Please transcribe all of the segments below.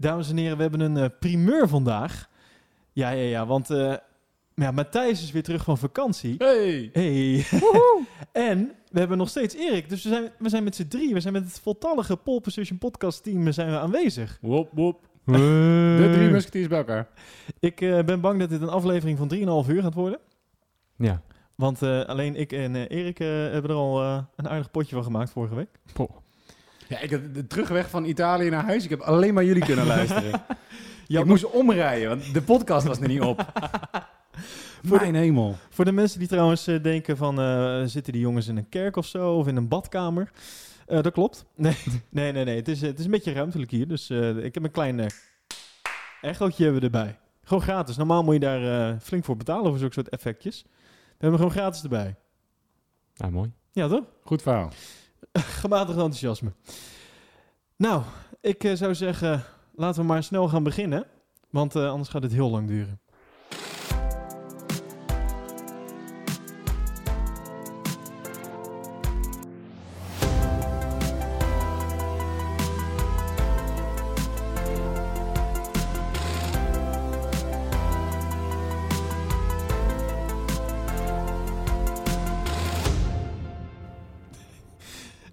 Dames en heren, we hebben een eh, primeur vandaag. Ja, ja, ja, want eh, ja, Matthijs is weer terug van vakantie. Hey! Hey. en we hebben nog steeds Erik. Dus we zijn, we zijn met z'n drie. We zijn met het voltallige Pole Position podcast team zijn we aanwezig. Wop, wop. De drie musketiers bij elkaar. Ik eh, ben bang dat dit een aflevering van 3,5 uur gaat worden. Ja. Want eh, alleen ik en Erik hebben er al een aardig potje van gemaakt vorige week. Ja, ik heb de terugweg van Italië naar huis. Ik heb alleen maar jullie kunnen luisteren. Ja, ik moest omrijden, want de podcast was er niet op. Voor de- Mijn hemel. Voor de mensen die trouwens eh, denken van... eh, zitten die jongens in een kerk of zo? Of in een badkamer? Eh, dat klopt. Nee, nee, nee. nee. Het, is, het is een beetje ruimtelijk hier. Dus eh, ik heb een klein eh, echootje hebben we erbij. Gewoon gratis. Normaal moet je daar eh, flink voor betalen voor zulke soort effectjes. We hebben hem gewoon gratis erbij. Nou, mooi. Ja, toch? Goed verhaal. Gematigd enthousiasme. Nou, ik eh, zou zeggen... Laten we maar snel gaan beginnen. Want eh, anders gaat het heel lang duren.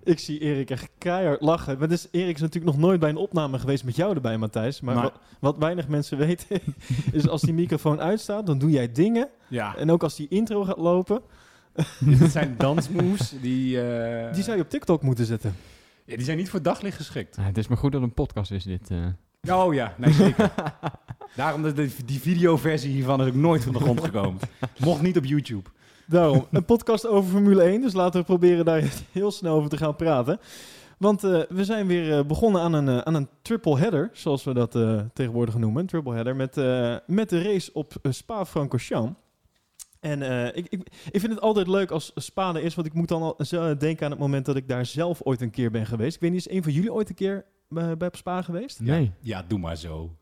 Ik zie Erik echt keihard lachen. Maar dus, Erik is natuurlijk nog nooit bij een opname geweest met jou erbij, Matthijs. Maar wat, wat weinig mensen weten, is als die microfoon uitstaat, dan doe jij dingen. Ja, En ook als die intro gaat lopen, dit zijn dansmoves die, eh, die zou je op TikTok moeten zetten. ja, die zijn niet voor daglicht geschikt. Ja, het is maar goed dat het een podcast is, dit. eh. Oh ja, nee zeker. Daarom dat die videoversie hiervan is ook nooit van de grond gekomen. Mocht niet op YouTube. Daarom, een podcast over Formule 1. Dus laten we proberen daar heel snel over te gaan praten. Want eh, we zijn weer eh, begonnen aan een, eh, aan een triple header, zoals we dat eh, tegenwoordig noemen. Een triple header met, eh, met de race op Spa-Francorchamps. En eh, ik, ik, ik vind het altijd leuk als Spa er is, want ik moet dan al denken aan het moment dat ik daar zelf ooit een keer ben geweest. Ik weet niet, is een van jullie ooit een keer bij Spa geweest? Nee. Ja, doe maar zo.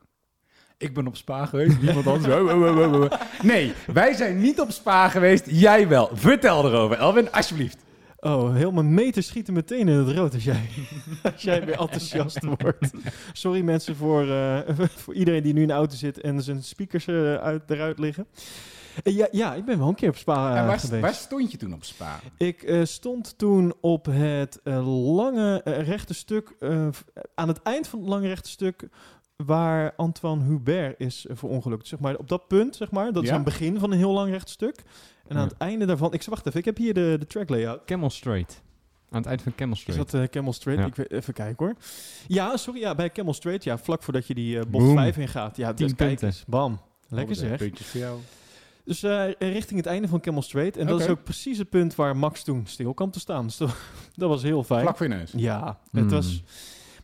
Ik ben op Spa geweest, niemand anders. Oh, oh, oh, oh, oh. Nee, wij zijn niet op Spa geweest, jij wel. Vertel erover, Elvin, alsjeblieft. Oh, heel mijn meter schieten meteen in het rood als jij, als jij weer enthousiast wordt. Sorry mensen voor, eh, voor iedereen die nu in de auto zit en zijn speakers eh, uit, eruit liggen. Eh, ja, ja, ik ben wel een keer op Spa en waar, geweest. waar stond je toen op Spa? Ik stond toen op het lange rechte stuk, aan het eind van het lange rechte stuk, waar Antoine Hubert is uh, verongelukt. Zeg maar, op dat punt, zeg maar, dat is aan het begin van een heel lang recht stuk. En aan Ja. het einde daarvan, ik wacht even, ik heb hier de, de track layout. Camel Straight. Aan het eind van Camel Is Straight. dat eh, Camel Straight? Ja. Ik weet, even kijken hoor. Ja, sorry, ja, bij Camel Straight, ja, vlak voordat je die eh bocht Boom. 5 ingaat. Ja, Tien dus kijk punten. eens, bam. Lekker Oh, zeg. Puntjes voor jou. Dus eh, richting het einde van Camel Straight. En dat is ook precies het punt waar Max toen stil kwam te staan. Dus dat, dat was heel fijn. Vlak voor je neus. Ja, het Mm. was...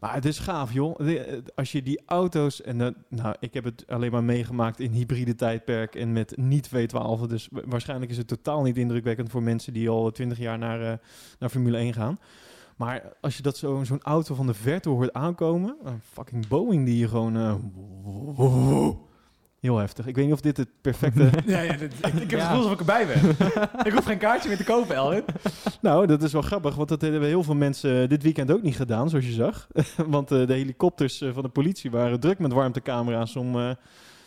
Maar het is gaaf, joh. Eh, Als je die auto's... En nou, ik heb het alleen maar meegemaakt in hybride tijdperk en met niet V12. Dus wa- waarschijnlijk is het totaal niet indrukwekkend voor mensen die al 20 jaar naar, eh, naar Formule 1 gaan. Maar als je dat zo, zo'n auto van de verte hoort aankomen... Een fucking Boeing die je gewoon... eh, heel heftig. Ik weet niet of dit het perfecte... Ja, ja, dit- ik, ik heb Ja. het gevoel alsof ik erbij ben. ik hoef geen kaartje meer te kopen, Elvin. Nou, dat is wel grappig, want dat hebben heel veel mensen dit weekend ook niet gedaan, zoals je zag. want eh, de helikopters eh, van de politie waren druk met warmtecamera's om, eh,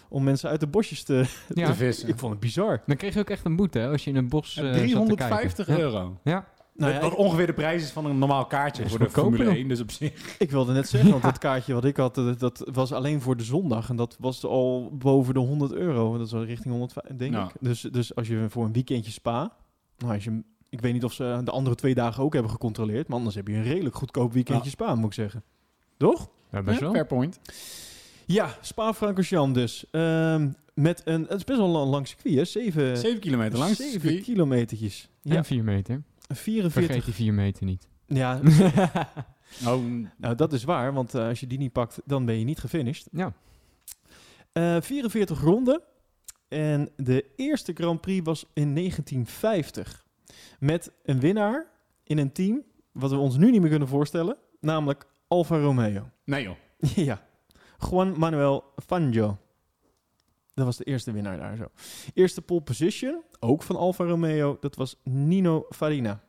om mensen uit de bosjes te... Ja. Te vissen. Ik vond het bizar. Dan kreeg je ook echt een boete hè, als je in een bos eh, zat te 350 kijken. euro. Ja. ja. Nou ja, wat ongeveer de prijs is van een normaal kaartje is voor de Formule nog. 1. Dus op zich. ik wilde net zeggen, want dat kaartje wat ik had, eh, dat was alleen voor de zondag. En dat was al boven de 100 euro. Dat was richting 105, denk Ja. ik. Dus, dus als je voor een weekendje spa... Nou, als je, ik weet niet of ze de andere twee dagen ook hebben gecontroleerd. Maar anders heb je een redelijk goedkoop weekendje Ja. spa, moet ik zeggen. Toch? Ja, best wel. fair point. Ja, Spa-Francorchamps dus. Ehm, met een, het is best wel een lang circuit, hè? Zeven, 7 kilometer lang. zeven circuit. kilometertjes. Ja, En 4 meter. 44. Vergeet die 4 meter niet. Ja, Oh, nou, dat is waar, want eh, als je die niet pakt, dan ben je niet gefinished. Ja. Eh 44 ronden. En de eerste Grand Prix was in 1950. Met een winnaar in een team, wat we ons nu niet meer kunnen voorstellen, namelijk Alfa Romeo. nee joh. ja, Juan Manuel Fangio. Dat was de eerste winnaar daar zo. Eerste pole position, ook van Alfa Romeo, dat was Nino Farina.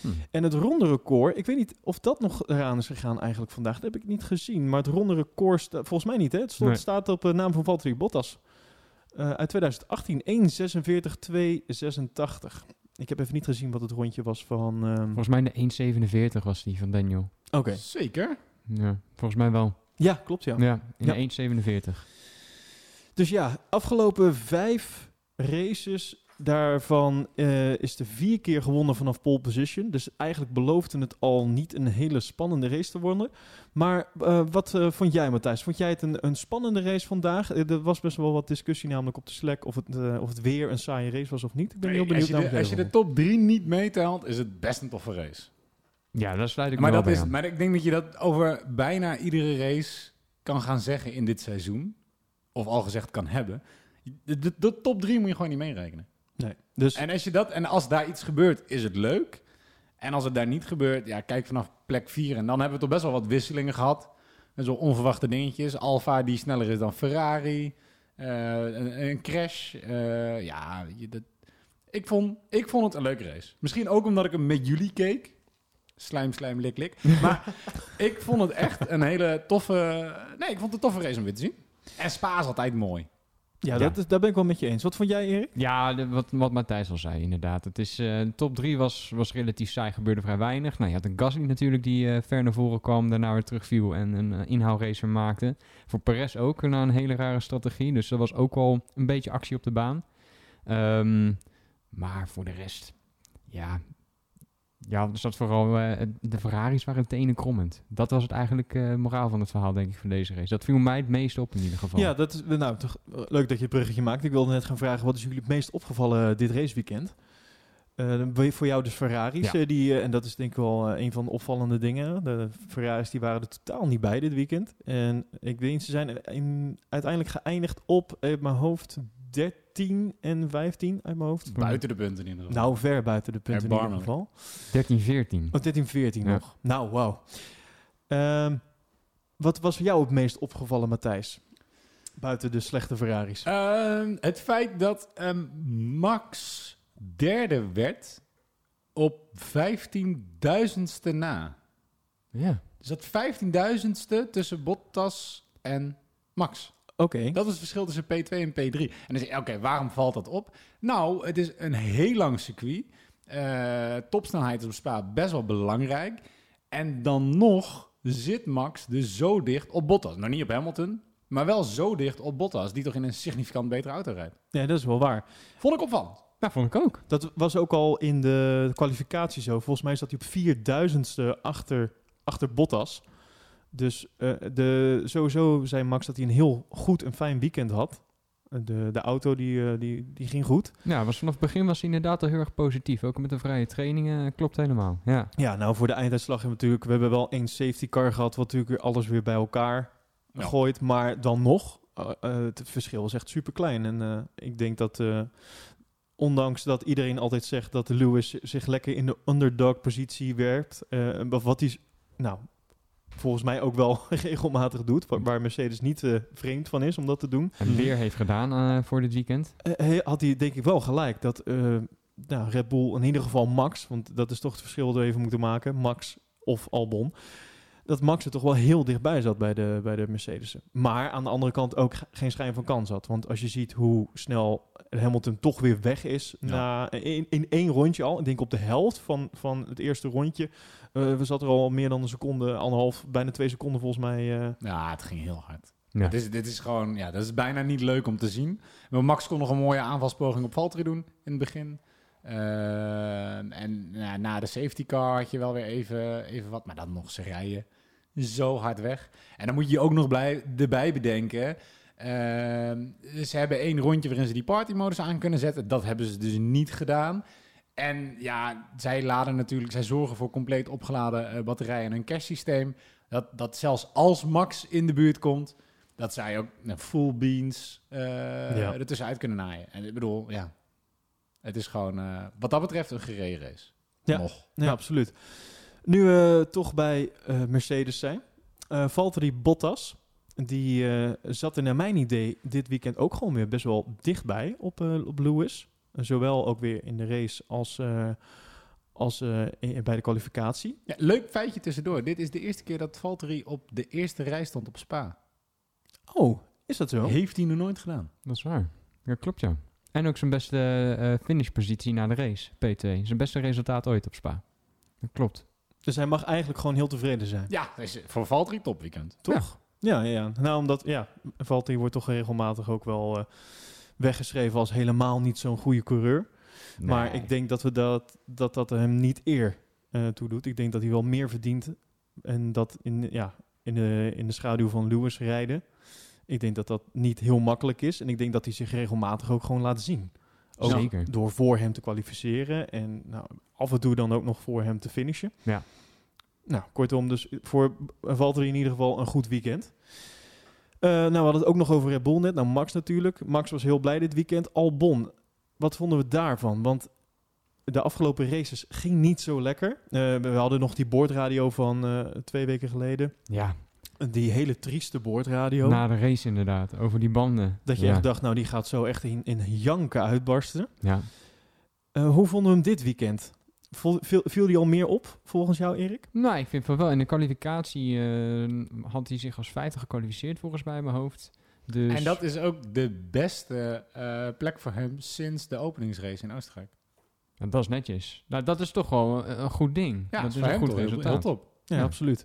Hm. En het ronde record, ik weet niet of dat nog eraan is gegaan eigenlijk vandaag. Dat heb ik niet gezien. Maar het ronde record, sta- volgens mij niet hè. Het stond, Nee. staat op de naam van Valtteri Bottas. Eh, uit 2018, 1.46, 2.86. Ik heb even niet gezien wat het rondje was van... ehm, Volgens mij de 1,47 was die van Daniel. Oké. Zeker. Ja, volgens mij wel. Ja, klopt ja. Ja, in Ja. de 1,47. Dus ja, afgelopen vijf races, daarvan eh, is er vier keer gewonnen vanaf pole position. Dus eigenlijk beloofde het al niet een hele spannende race te worden. Maar eh, wat eh, vond jij, Matthijs? Vond jij het een, een spannende race vandaag? Er was best wel wat discussie namelijk op de Slack of het, of het weer een saaie race was of niet. Ik ben heel als, benieuwd je naar de, wat als jij je de top 3 niet meetelt, is het best een toffe race. Ja, daar sluit ik Maar, me wel dat bij is, aan. maar ik denk dat je dat over bijna iedere race kan gaan zeggen in dit seizoen. Of al gezegd kan hebben. De, de, de top 3 moet je gewoon niet meerekenen. Nee. Dus En als, je dat, en als daar iets gebeurt, is het leuk. En als het daar niet gebeurt, ja, kijk vanaf plek 4. En dan hebben we toch best wel wat wisselingen gehad. En zo onverwachte dingetjes. Alfa die sneller is dan Ferrari. Eh, een, een crash. Eh, ja, je, dat, ik, vond, ik vond het een leuke race. Misschien ook omdat ik hem met jullie keek. Slijm, slijm, lik, lik. Maar ik vond het echt een hele toffe... Nee, ik vond het een toffe race om weer te zien. En Spa is altijd mooi. ja, Ja. Dat is, daar ben ik wel met je eens. Wat vond jij, Erik? Ja, de- wat, wat Matthijs al zei, inderdaad. Het is, eh, de top 3 was, was relatief saai, gebeurde vrij weinig. Nou, je had een Gasly natuurlijk die eh, ver naar voren kwam, daarna weer terugviel en een uh, inhaalracer maakte. Voor Perez ook na een hele rare strategie. Dus er was ook wel een beetje actie op de baan. Ehm, maar voor de rest, ja... Ja, er zat vooral... eh, de Ferraris waren tenen krommend. Dat was het eigenlijk eh, moraal van het verhaal, denk ik, van deze race. Dat viel mij het meest op in ieder geval. Ja, dat is nou toch eh, leuk dat je het bruggetje maakt. Ik wilde net gaan vragen, wat is jullie het meest opgevallen eh, dit raceweekend? Eh, voor jou dus Ferraris, Ja. eh, die, eh, en dat is denk ik wel eh, een van de opvallende dingen. De Ferraris die waren er totaal niet bij dit weekend. En ik weet, ze zijn in, uiteindelijk geëindigd op uit mijn hoofd 13 en 15 uit mijn hoofd. Buiten de punten in ieder geval. Nou, ver buiten de punten in ieder geval. 13, 14. Oh, 13, 14 Ja. nog. Nou, wauw. Ehm, wat was voor jou het meest opgevallen, Matthijs? Buiten de slechte Ferraris. Ehm, het feit dat ehm, Max derde werd op 15.000ste na. Ja. Dus dat 15.000ste tussen Bottas en Max. Oké. Dat is het verschil tussen P2 en P3. En dan zeg je, oké, waarom valt dat op? Nou, het is een heel lang circuit. Eh, topsnelheid is op Spa best wel belangrijk. En dan nog zit Max dus zo dicht op Bottas. Nou, niet op Hamilton, maar wel zo dicht op Bottas, die toch in een significant betere auto rijdt. Ja, dat is wel waar. Vond ik opvallend. Ja, vond ik ook. Dat was ook al in de kwalificatie zo. Volgens mij zat hij op 4000ste achter, achter Bottas. Dus eh, de, sowieso zei Max dat hij een heel goed en fijn weekend had. Eh, De, de auto die, eh, die, die ging goed. Ja, was vanaf het begin was hij inderdaad al heel erg positief. Ook met de vrije trainingen klopt helemaal. Ja. Ja, nou voor de einduitslag hebben we natuurlijk... We hebben wel één safety car gehad, wat natuurlijk weer alles weer bij elkaar Ja. gooit. Maar dan nog, het verschil is echt super klein. En eh, ik denk dat, eh, ondanks dat iedereen altijd zegt dat Lewis zich lekker in de underdog-positie werpt, eh, wat hij, nou, volgens mij ook wel regelmatig doet, wa- waar Mercedes niet eh, vreemd van is om dat te doen, En weer heeft gedaan eh, voor dit weekend. eh, hij- had hij denk ik wel gelijk dat eh, nou, Red Bull, in ieder geval Max, want dat is toch het verschil dat we even moeten maken, Max of Albon, dat Max er toch wel heel dichtbij zat bij de, bij de Mercedes. Maar aan de andere kant ook ge- geen schijn van kans had. Want als je ziet hoe snel Hamilton toch weer weg is Ja. na, in, in één rondje al, ik denk op de helft van, van het eerste rondje, eh, we zat er al meer dan een seconde, anderhalf, bijna twee seconden volgens mij. eh, Ja, het ging heel hard. Ja. Dit, is, dit is gewoon, ja, dat is bijna niet leuk om te zien. Maar Max kon nog een mooie aanvalspoging op Valtteri doen in het begin. Ehm, en ja, na de safety car had je wel weer even, even wat, maar dan nog ze rijden zo hard weg. En dan moet je ook nog blij, erbij bedenken. ehm, ze hebben één rondje waarin ze die partymodus aan kunnen zetten. Dat hebben ze dus niet gedaan. En ja, zij laden natuurlijk, zij zorgen voor compleet opgeladen eh, batterijen en een cache systeem. Dat, dat zelfs als Max in de buurt komt, dat zij ook nou, full beans eh Ja. er tussenuit kunnen naaien. En ik bedoel, ja, het is gewoon eh, wat dat betreft een gereden race. Ja. Nog. Ja, absoluut. Nu we toch bij eh, Mercedes zijn. eh Valtteri Bottas, die eh, zat er naar mijn idee dit weekend ook gewoon weer best wel dichtbij op, eh, op Lewis. Zowel ook weer in de race als, eh, als eh, in- bij de kwalificatie. Ja, leuk feitje tussendoor. Dit is de eerste keer dat Valtteri op de eerste rij stond op Spa. Oh, is dat zo? Heeft hij nog nooit gedaan. Dat is waar. Ja, klopt ja. En ook zijn beste eh, finishpositie na de race, P2. Zijn beste resultaat ooit op Spa. Dat klopt. Dus hij mag eigenlijk gewoon heel tevreden zijn. Ja, is voor Valtteri topweekend. Toch? Ja, ja, ja. Nou, omdat, ja, Valtteri wordt toch regelmatig ook wel eh, weggeschreven als helemaal niet zo'n goede coureur. Maar ik denk dat we dat, dat, dat hem niet eer eh toedoet. Ik denk dat hij wel meer verdient. En dat in, ja, in, de, in de schaduw van Lewis rijden. Ik denk dat dat niet heel makkelijk is. En ik denk dat hij zich regelmatig ook gewoon laat zien. Ook Zeker. door voor hem te kwalificeren. En nou, af en toe dan ook nog voor hem te finishen. Ja. Nou, kortom, dus voor Valtteri in ieder geval een goed weekend. Eh, nou, we hadden het ook nog over Red Bull net. Nou, Max natuurlijk. Max was heel blij dit weekend. Albon, wat vonden we daarvan? Want de afgelopen races ging niet zo lekker. Eh, we hadden nog die boordradio van eh, twee weken geleden. Ja, Die hele trieste boordradio. na de race inderdaad. Over die banden. dat je ja. echt dacht, nou die gaat zo echt in, in janken uitbarsten. Ja. Eh, hoe vonden we hem dit weekend? Vol- viel, viel die al meer op, volgens jou Erik? Nou, ik vind van wel. In de kwalificatie eh, had hij zich als vijfde gekwalificeerd volgens mij in mijn hoofd. Dus En dat is ook de beste eh, plek voor hem sinds de openingsrace in Oostenrijk. en dat is netjes. Nou, dat is toch wel een, een goed ding. Ja, dat is een goed resultaat. Heel top. Ja, Ja. absoluut.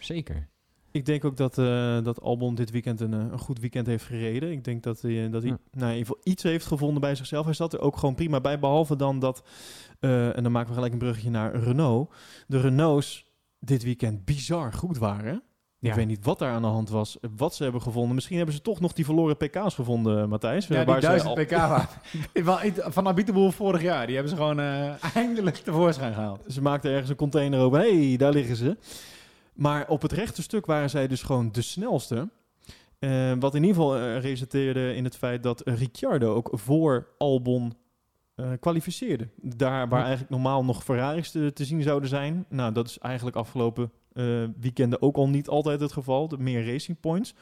Zeker. Ik denk ook dat, eh, dat Albon dit weekend een, eh, een goed weekend heeft gereden. Ik denk dat hij, eh, dat hij Ja. nou, in ieder geval iets heeft gevonden bij zichzelf. Hij zat er ook gewoon prima bij, behalve dan dat... en dan maken we gelijk een bruggetje naar Renault. De Renaults dit weekend bizar goed waren. Ja. Ik weet niet wat daar aan de hand was, wat ze hebben gevonden. Misschien hebben ze toch nog die verloren pk's gevonden, Matthijs. Ja, Waar die ze 1000 al- pk Van Abiteboel vorig jaar. Die hebben ze gewoon eindelijk tevoorschijn gehaald. Ze maakten ergens een container open. Hé, hey, daar liggen ze. Maar op het rechte stuk waren zij dus gewoon de snelste. Eh, wat in ieder geval eh, resulteerde in het feit dat Ricciardo ook voor Albon eh, kwalificeerde. Daar waar Ja. eigenlijk normaal nog Ferraris te, te zien zouden zijn. Nou, dat is eigenlijk afgelopen weekenden ook al niet altijd het geval. De meer racing points.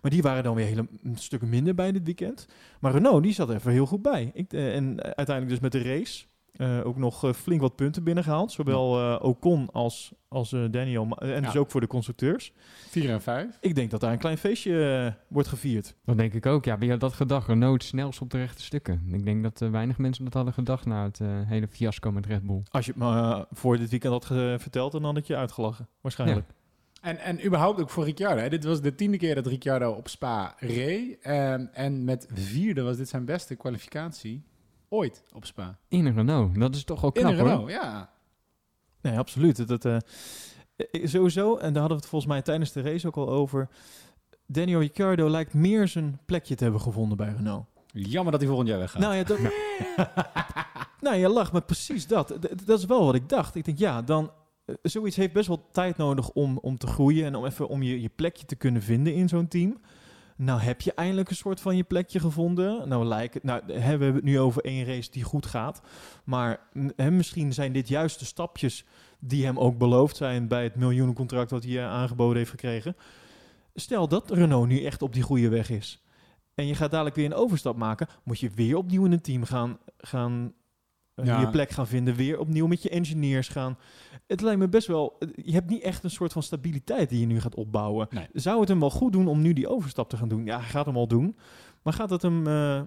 Maar die waren dan weer hele, een stuk minder bij dit weekend. Maar Renault, die zat er even heel goed bij. Ik, en uiteindelijk dus met de race eh, ook nog eh, flink wat punten binnengehaald. Zowel eh, Ocon als, als eh, Daniel. En dus ook voor de constructeurs. 4 en 5. Ik denk dat daar een klein feestje wordt gevierd. Dat denk ik ook. Ja, wie had dat gedacht? Renault snelst op de rechte stukken. Ik denk dat weinig mensen dat hadden gedacht na het hele fiasco met Red Bull. Als je het me voor dit weekend had verteld, dan had ik je uitgelachen. Waarschijnlijk. En, en überhaupt ook voor Ricciardo. Hè. Dit was de tiende keer dat Ricciardo op Spa reed. En, en met vierde was dit zijn beste kwalificatie ooit op Spa. In een Renault. Dat is toch ook In knap een hoor. Renault, ja. Nee, absoluut. Dat, eh, eh, sowieso, en daar hadden we het volgens mij tijdens de race ook al over. Daniel Ricciardo lijkt meer zijn plekje te hebben gevonden bij Renault. Jammer dat hij volgend jaar weggaat. Nou ja, dat, nou, je lacht, maar precies dat. D- dat is wel wat ik dacht. Ik denk, ja, dan... eh, zoiets heeft best wel tijd nodig om, om te groeien... en om even om je, je plekje te kunnen vinden in zo'n team. Nou heb je eindelijk een soort van je plekje gevonden. Nou lijkt. Nou, we hebben het nu over één race die goed gaat. Maar misschien zijn dit juist de stapjes... die hem ook beloofd zijn bij het miljoenencontract... wat hij eh, aangeboden heeft gekregen. Stel dat Renault nu echt op die goede weg is... en je gaat dadelijk weer een overstap maken... moet je weer opnieuw in een team gaan... gaan Ja. je plek gaan vinden, weer opnieuw met je engineers gaan. Het lijkt me best wel... Je hebt niet echt een soort van stabiliteit die je nu gaat opbouwen. Nee. Zou het hem wel goed doen om nu die overstap te gaan doen? Ja, hij gaat hem al doen. Maar gaat het hem... eh,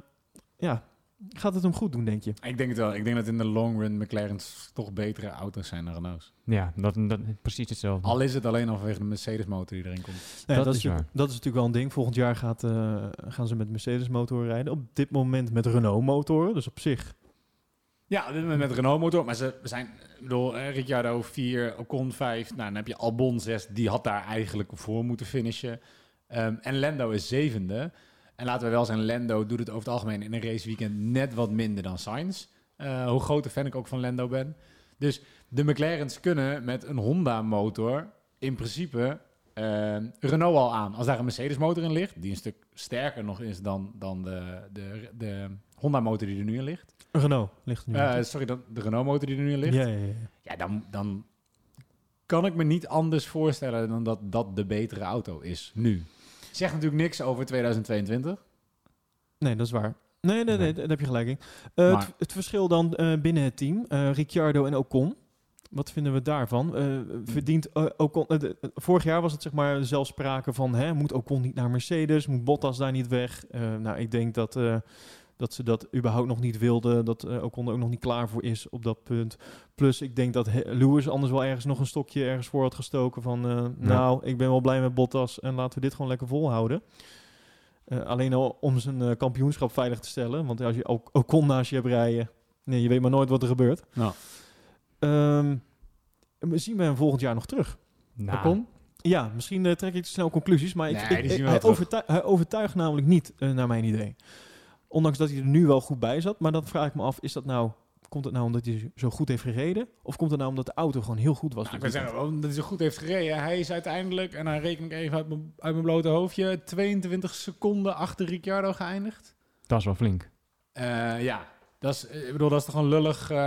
ja, gaat het hem goed doen, denk je? Ik denk het wel. Ik denk dat in de long run McLaren's toch betere auto's zijn dan Renault's. Ja, dat, dat, precies hetzelfde. Al is het alleen al vanwege de Mercedes motor die erin komt. Nee, Dat dat, is waar. dat is natuurlijk wel een ding. Volgend jaar gaat, eh, gaan ze met Mercedes motoren rijden. Op dit moment met Renault motoren. Dus op zich... Ja, met Renault motor. Maar ze zijn, eh, Ricciardo 4, Ocon 5. Nou, dan heb je Albon 6. Die had daar eigenlijk voor moeten finishen. Ehm, en Lando is zevende. En laten we wel zijn, Lando doet het over het algemeen in een raceweekend net wat minder dan Sainz. Eh, hoe grote fan ik ook van Lando ben. Dus de McLaren's kunnen met een Honda motor in principe ehm, Renault al aan. Als daar een Mercedes motor in ligt, die een stuk sterker nog is dan, dan de, de, de Honda motor die er nu in ligt. Renault ligt er nu. Eh, sorry, dan de Renault motor die er nu in ligt. ja, Ja, ja, ja. dan, dan kan ik me niet anders voorstellen dan dat dat de betere auto is nu. Zegt natuurlijk niks over 2022. Nee, dat is waar. Nee, nee, nee, daar heb je gelijk in. Eh, Maar- het, het verschil dan eh, binnen het team, Ricciardo en Ocon. Wat vinden we daarvan? Verdient Ocon... de- vorig jaar was het zeg maar zelfs sprake van... Hè, moet Ocon niet naar Mercedes? Moet Bottas daar niet weg? Nou, ik denk dat, dat ze dat überhaupt nog niet wilden. Dat eh, Ocon er ook nog niet klaar voor is op dat punt. Plus, ik denk dat Lewis anders wel ergens nog een stokje ergens voor had gestoken. Van, eh, nou, ik ben wel blij met Bottas en laten we dit gewoon lekker volhouden. Eh, alleen al om zijn eh, kampioenschap veilig te stellen. Want als je ook Ocon naast je hebt rijden... Nee, je weet maar nooit wat er gebeurt. Nou. We zien we hem volgend jaar nog terug. Nou, Ocon? Ja, misschien trek ik te snel conclusies, maar ik, Nee, ik- we hij, overtuigt, hij overtuigt namelijk niet, naar mijn idee. Ondanks dat hij er nu wel goed bij zat, maar dan vraag ik me af, is dat nou, komt het nou omdat hij zo goed heeft gereden? Of komt het nou omdat de auto gewoon heel goed was? Nou, ik weekend? zeggen, omdat hij zo goed heeft gereden. Hij is uiteindelijk, en dan reken ik even uit mijn, uit mijn blote hoofdje, 22 seconden achter Ricciardo geëindigd. dat is wel flink. Eh, ja, dat is, ik bedoel, dat is toch een lullig... eh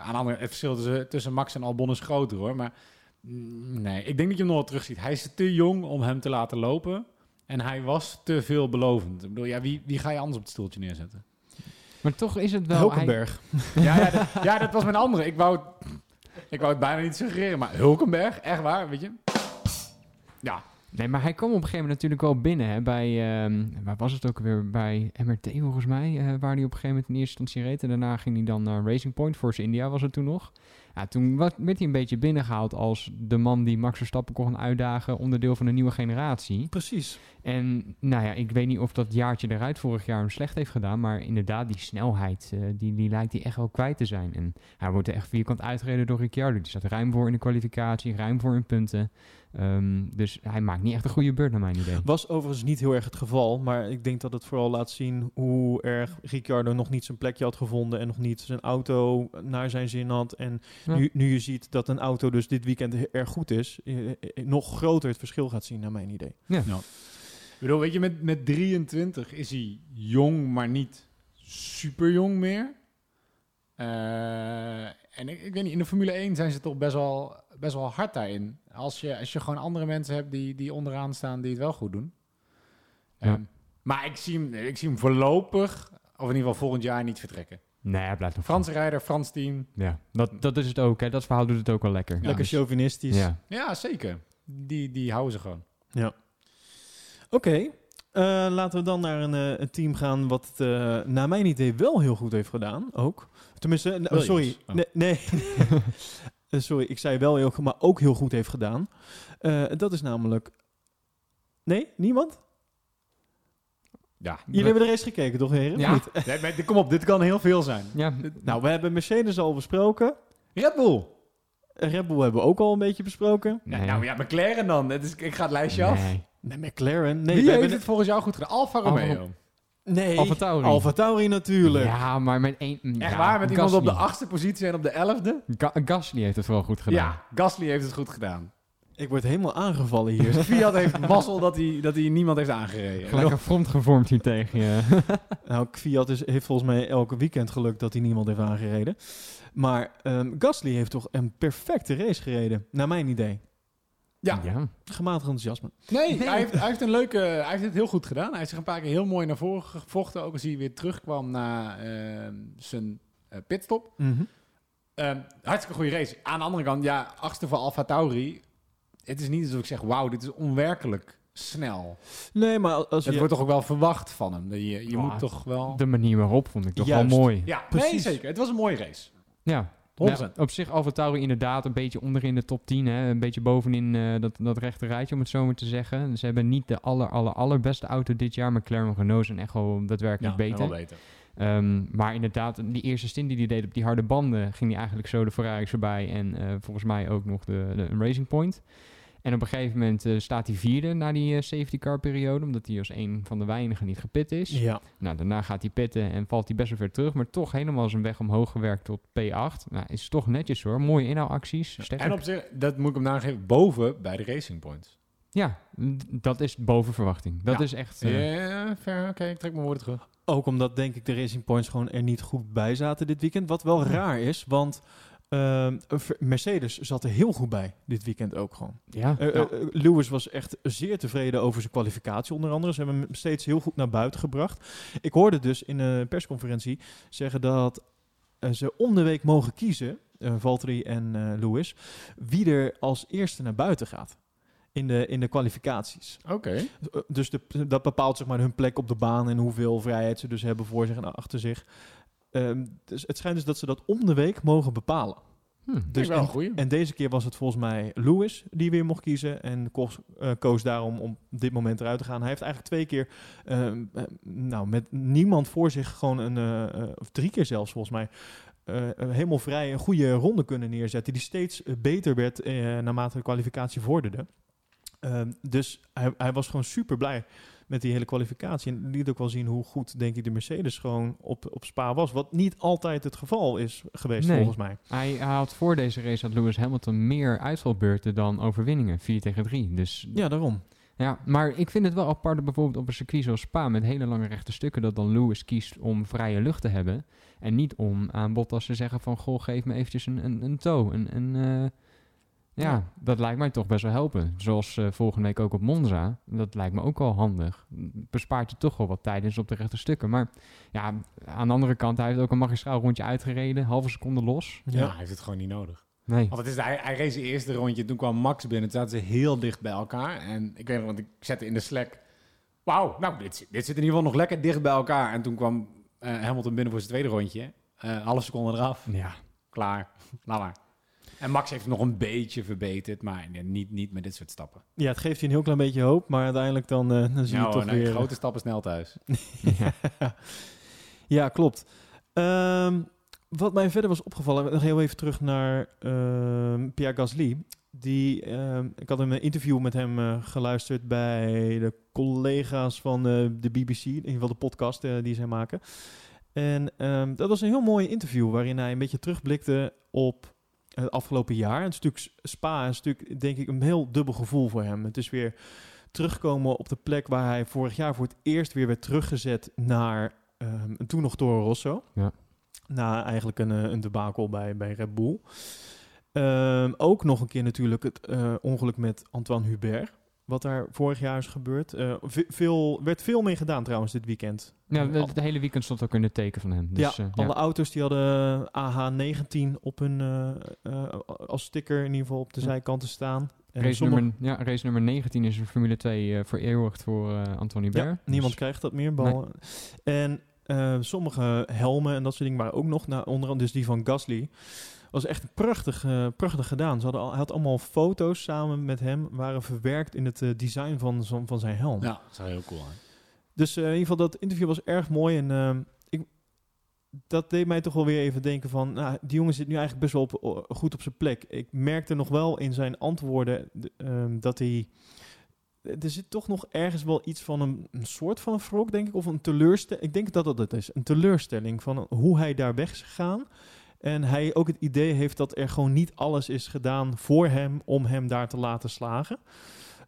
aan de andere, het verschil tussen, tussen Max en Albon is groter hoor. Maar mm, nee, ik denk dat je hem nog wel terug ziet. Hij is te jong om hem te laten lopen. En hij was te veelbelovend. Ik bedoel, ja, wie, wie ga je anders op het stoeltje neerzetten? Maar toch is het wel... hij- Hulkenberg. ja, ja, dat, ja, dat was mijn andere. Ik wou, het- ik wou het bijna niet suggereren, maar Hulkenberg, echt waar, weet je? Ja, Nee, maar hij kwam op een gegeven moment natuurlijk wel binnen. Hè, bij, ehm, waar was het ook weer? Bij MRT volgens mij. eh, waar hij op een gegeven moment in eerste instantie reed. En daarna ging hij dan naar Racing Point. Force India was het toen nog. Ja, toen werd hij een beetje binnengehaald als de man die Max Verstappen kon uitdagen. Onderdeel van de nieuwe generatie. Precies. En nou ja, ik weet niet of dat jaartje eruit vorig jaar hem slecht heeft gedaan. Maar inderdaad, die snelheid, eh, die, die lijkt hij echt wel kwijt te zijn. En hij wordt er echt vierkant uitgereden door Ricciardo. Die staat ruim voor in de kwalificatie, ruim voor in punten. Ehm, dus hij maakt niet echt een goede beurt naar mijn idee. Was overigens niet heel erg het geval, maar ik denk dat het vooral laat zien hoe erg Ricciardo nog niet zijn plekje had gevonden en nog niet zijn auto naar zijn zin had. En Ja. nu, nu je ziet dat een auto dus dit weekend erg goed is, eh, eh, nog groter het verschil gaat zien naar mijn idee. Ik bedoel, weet je, met, met 23 is hij jong, maar niet super jong meer. Eh, en ik, ik weet niet, in de Formule 1 zijn ze toch best wel, best wel hard daarin. Als je, als je gewoon andere mensen hebt die, die onderaan staan die het wel goed doen. Ja. Ehm, maar ik zie, hem, ik zie hem voorlopig, of in ieder geval volgend jaar, niet vertrekken. Nee, hij blijft nog Franse rijder, Frans team. Ja, dat, dat is het ook. Hè. Dat verhaal doet het ook wel lekker. Lekker Dus- chauvinistisch. Ja. Ja, zeker. Die, die houden ze gewoon. Oké, eh, laten we dan naar een, eh, een team gaan wat het eh, naar mijn idee wel heel goed heeft gedaan. Ook. Tenminste, eh, sorry. Oh. Nee, nee. Eh, sorry, ik zei wel heel goed, maar ook heel goed heeft gedaan. Eh, dat is namelijk... Nee, niemand? Ja. Jullie hebben de race gekeken, toch heren? Ja, niet? Nee, maar kom op, dit kan heel veel zijn. Ja, Nou, we hebben Mercedes al besproken. Red Bull. Red Bull hebben we ook al een beetje besproken. Nee. nou ja, McLaren dan. Het is, ik ga het lijstje af. Nee. Nee, McLaren. Nee, Wie we heeft hebben... het volgens jou goed gedaan? Alfa Alfa Romeo. Nee, Alfa Tauri. Alfa Tauri natuurlijk. Ja, maar met één... Echt ja, waar? Met iemand op de achtste positie en op de elfde? Ga- Gasly heeft het vooral goed gedaan. Ja, Gasly heeft het goed gedaan. Ik word helemaal aangevallen hier. Fiat heeft mazzel dat hij, dat hij niemand heeft aangereden. Gelijk een front gevormd hier tegen je. Nou, Fiat is, heeft volgens mij elke weekend geluk dat hij niemand heeft aangereden. Maar ehm, Gasly heeft toch een perfecte race gereden, naar mijn idee. Ja. ja. Gematigd enthousiasme. Nee, Hij, heeft, hij heeft een leuke... Hij heeft het heel goed gedaan. Hij heeft zich een paar keer heel mooi naar voren gevochten. Ook als hij weer terugkwam na ehm, zijn eh, pitstop. Ehm, hartstikke goede race. Aan de andere kant, ja, achtste voor Alfa Tauri. Het is niet alsof ik zeg, wauw, dit is onwerkelijk snel. Nee, maar als Het je... wordt toch ook wel verwacht van hem. Je, je Ah, moet toch wel... De manier waarop vond ik toch Juist. wel mooi. Ja, Precies. nee, zeker. Het was een mooie race. Ja. 100%. Ja, op zich Alfa Tauri inderdaad een beetje onderin de top 10. Hè? Een beetje bovenin eh, dat, dat rechte rijtje, om het zo maar te zeggen. Ze hebben niet de aller, aller, allerbeste auto dit jaar. Maar McLaren en Renault zijn echt wel daadwerkelijk beter. wel beter. Ehm, maar inderdaad, die eerste stint die hij deed op die harde banden... ging hij eigenlijk zo de Ferraris voorbij. En eh, volgens mij ook nog de, de Racing Point. En op een gegeven moment eh, staat hij vierde na die eh, safety car periode... omdat hij als een van de weinigen niet gepit is. Ja. Nou, daarna gaat hij pitten en valt hij best wel ver terug. Maar toch helemaal zijn weg omhoog gewerkt tot P8. Nou, is toch netjes hoor. Mooie inhoudacties. sterk. En op zich, dat moet ik hem nageven, boven bij de Racing Points. Ja, dat is boven verwachting. Dat Ja. is echt... eh, Ja. Oké, ik trek mijn woorden terug. Ook omdat, denk ik, de Racing Points gewoon er niet goed bij zaten dit weekend. Wat wel raar is, want Ehm, Mercedes zat er heel goed bij dit weekend ook gewoon. Ja, Eh, ja. eh, Lewis was echt zeer tevreden over zijn kwalificatie onder andere. Ze hebben hem steeds heel goed naar buiten gebracht. Ik hoorde dus in een persconferentie zeggen dat eh, ze om de week mogen kiezen, Valtteri en Lewis, wie er als eerste naar buiten gaat. In de, in de kwalificaties. Oké. Dus de, dat bepaalt zeg maar hun plek op de baan en hoeveel vrijheid ze dus hebben voor zich en achter zich. Ehm, dus het schijnt dus dat ze dat om de week mogen bepalen. Hm. Dus wel en, deze keer was het volgens mij Lewis die weer mocht kiezen. En koos, eh, koos daarom om op dit moment eruit te gaan. Hij heeft eigenlijk twee keer, ehm, eh, nou, met niemand voor zich gewoon een, eh, of drie keer zelfs volgens mij, helemaal vrij een goede ronde kunnen neerzetten. Die steeds beter werd naarmate de kwalificatie vorderde. Ehm, dus hij, hij was gewoon super blij met die hele kwalificatie. En liet ook wel zien hoe goed, denk ik, de Mercedes gewoon op, op Spa was. Wat niet altijd het geval is geweest, Nee. volgens mij. Hij, hij had voor deze race had Lewis Hamilton meer uitvalbeurten dan overwinningen. 4 tegen 3. Dus Ja, daarom. Ja, maar ik vind het wel apart bijvoorbeeld op een circuit zoals Spa met hele lange rechte stukken dat dan Lewis kiest om vrije lucht te hebben en niet om aan Bottas te zeggen van goh geef me eventjes een, een, een toe. Een, een, eh, ja, Ja. dat lijkt mij toch best wel helpen. Zoals eh, volgende week ook op Monza. Dat lijkt me ook wel handig. Bespaart je toch wel wat tijdens op de rechte stukken. Maar ja, aan de andere kant, hij heeft ook een magistraal rondje uitgereden. Halve seconde los. Ja. hij heeft het gewoon niet nodig. Nee. Want het is, hij, hij race zijn eerste rondje, toen kwam Max binnen. Toen zaten ze heel dicht bij elkaar. En ik weet nog, want ik zette in de Slack... Wauw, nou, dit, zit- dit zit in ieder geval nog lekker dicht bij elkaar. En toen kwam eh, Hamilton binnen voor zijn tweede rondje. Eh half seconde eraf. Ja. Klaar. Laat maar. En Max heeft het nog een beetje verbeterd, maar niet, niet met dit soort stappen. Ja, het geeft je een heel klein beetje hoop, maar uiteindelijk dan, eh, dan zie je toch weer... grote stappen snel thuis. ja. ja, klopt. Ehm, wat mij verder was opgevallen, nog heel even terug naar ehm, Pierre Gasly. Die, ehm, ik had een interview met hem eh, geluisterd bij de collega's van eh, de BBC, in ieder geval de podcast die zij maken. En ehm, dat was een heel mooi interview waarin hij een beetje terugblikte op het afgelopen jaar. Het stuk Spa is natuurlijk, denk ik, een heel dubbel gevoel voor hem. Het is weer terugkomen op de plek waar hij vorig jaar voor het eerst weer werd teruggezet naar ehm, toen nog Toro Rosso. Ja. Na eigenlijk een, eh, een debakel bij, bij Red Bull. Ehm, ook nog een keer natuurlijk het eh, ongeluk met Antoine Hubert. Wat daar vorig jaar is gebeurd. Eh, ve- veel, werd veel mee gedaan trouwens dit weekend. Ja, het hele weekend stond ook in het teken van hem. Dus, ja, eh, alle auto's die hadden AH19 op hun, eh, eh, als sticker in ieder geval op de Ja. zijkanten staan. En Race, sommige- nummer, ja, race nummer 19 is in Formule 2 eh vereeuwigd voor eh Anthony Berg. Ja, niemand krijgt dat meer. En eh, sommige helmen en dat soort dingen waren ook nog, nou, onder andere dus die van Gasly, was echt prachtig, eh, prachtig gedaan. Ze hadden al, hij had allemaal foto's samen met hem, waren verwerkt in het eh, design van, van zijn helm. Ja, dat is heel cool. Hè? Dus eh, in ieder geval, dat interview was erg mooi. En ehm, ik, dat deed mij toch wel weer even denken van... Nou, die jongen zit nu eigenlijk best wel op, goed op zijn plek. Ik merkte nog wel in zijn antwoorden ehm, dat hij... Er zit toch nog ergens wel iets van een, een soort van wrok, denk ik. Of een teleurstelling. Ik denk dat dat het is. Een teleurstelling van hoe hij daar weg is gegaan. En hij ook het idee heeft dat er gewoon niet alles is gedaan voor hem... om hem daar te laten slagen.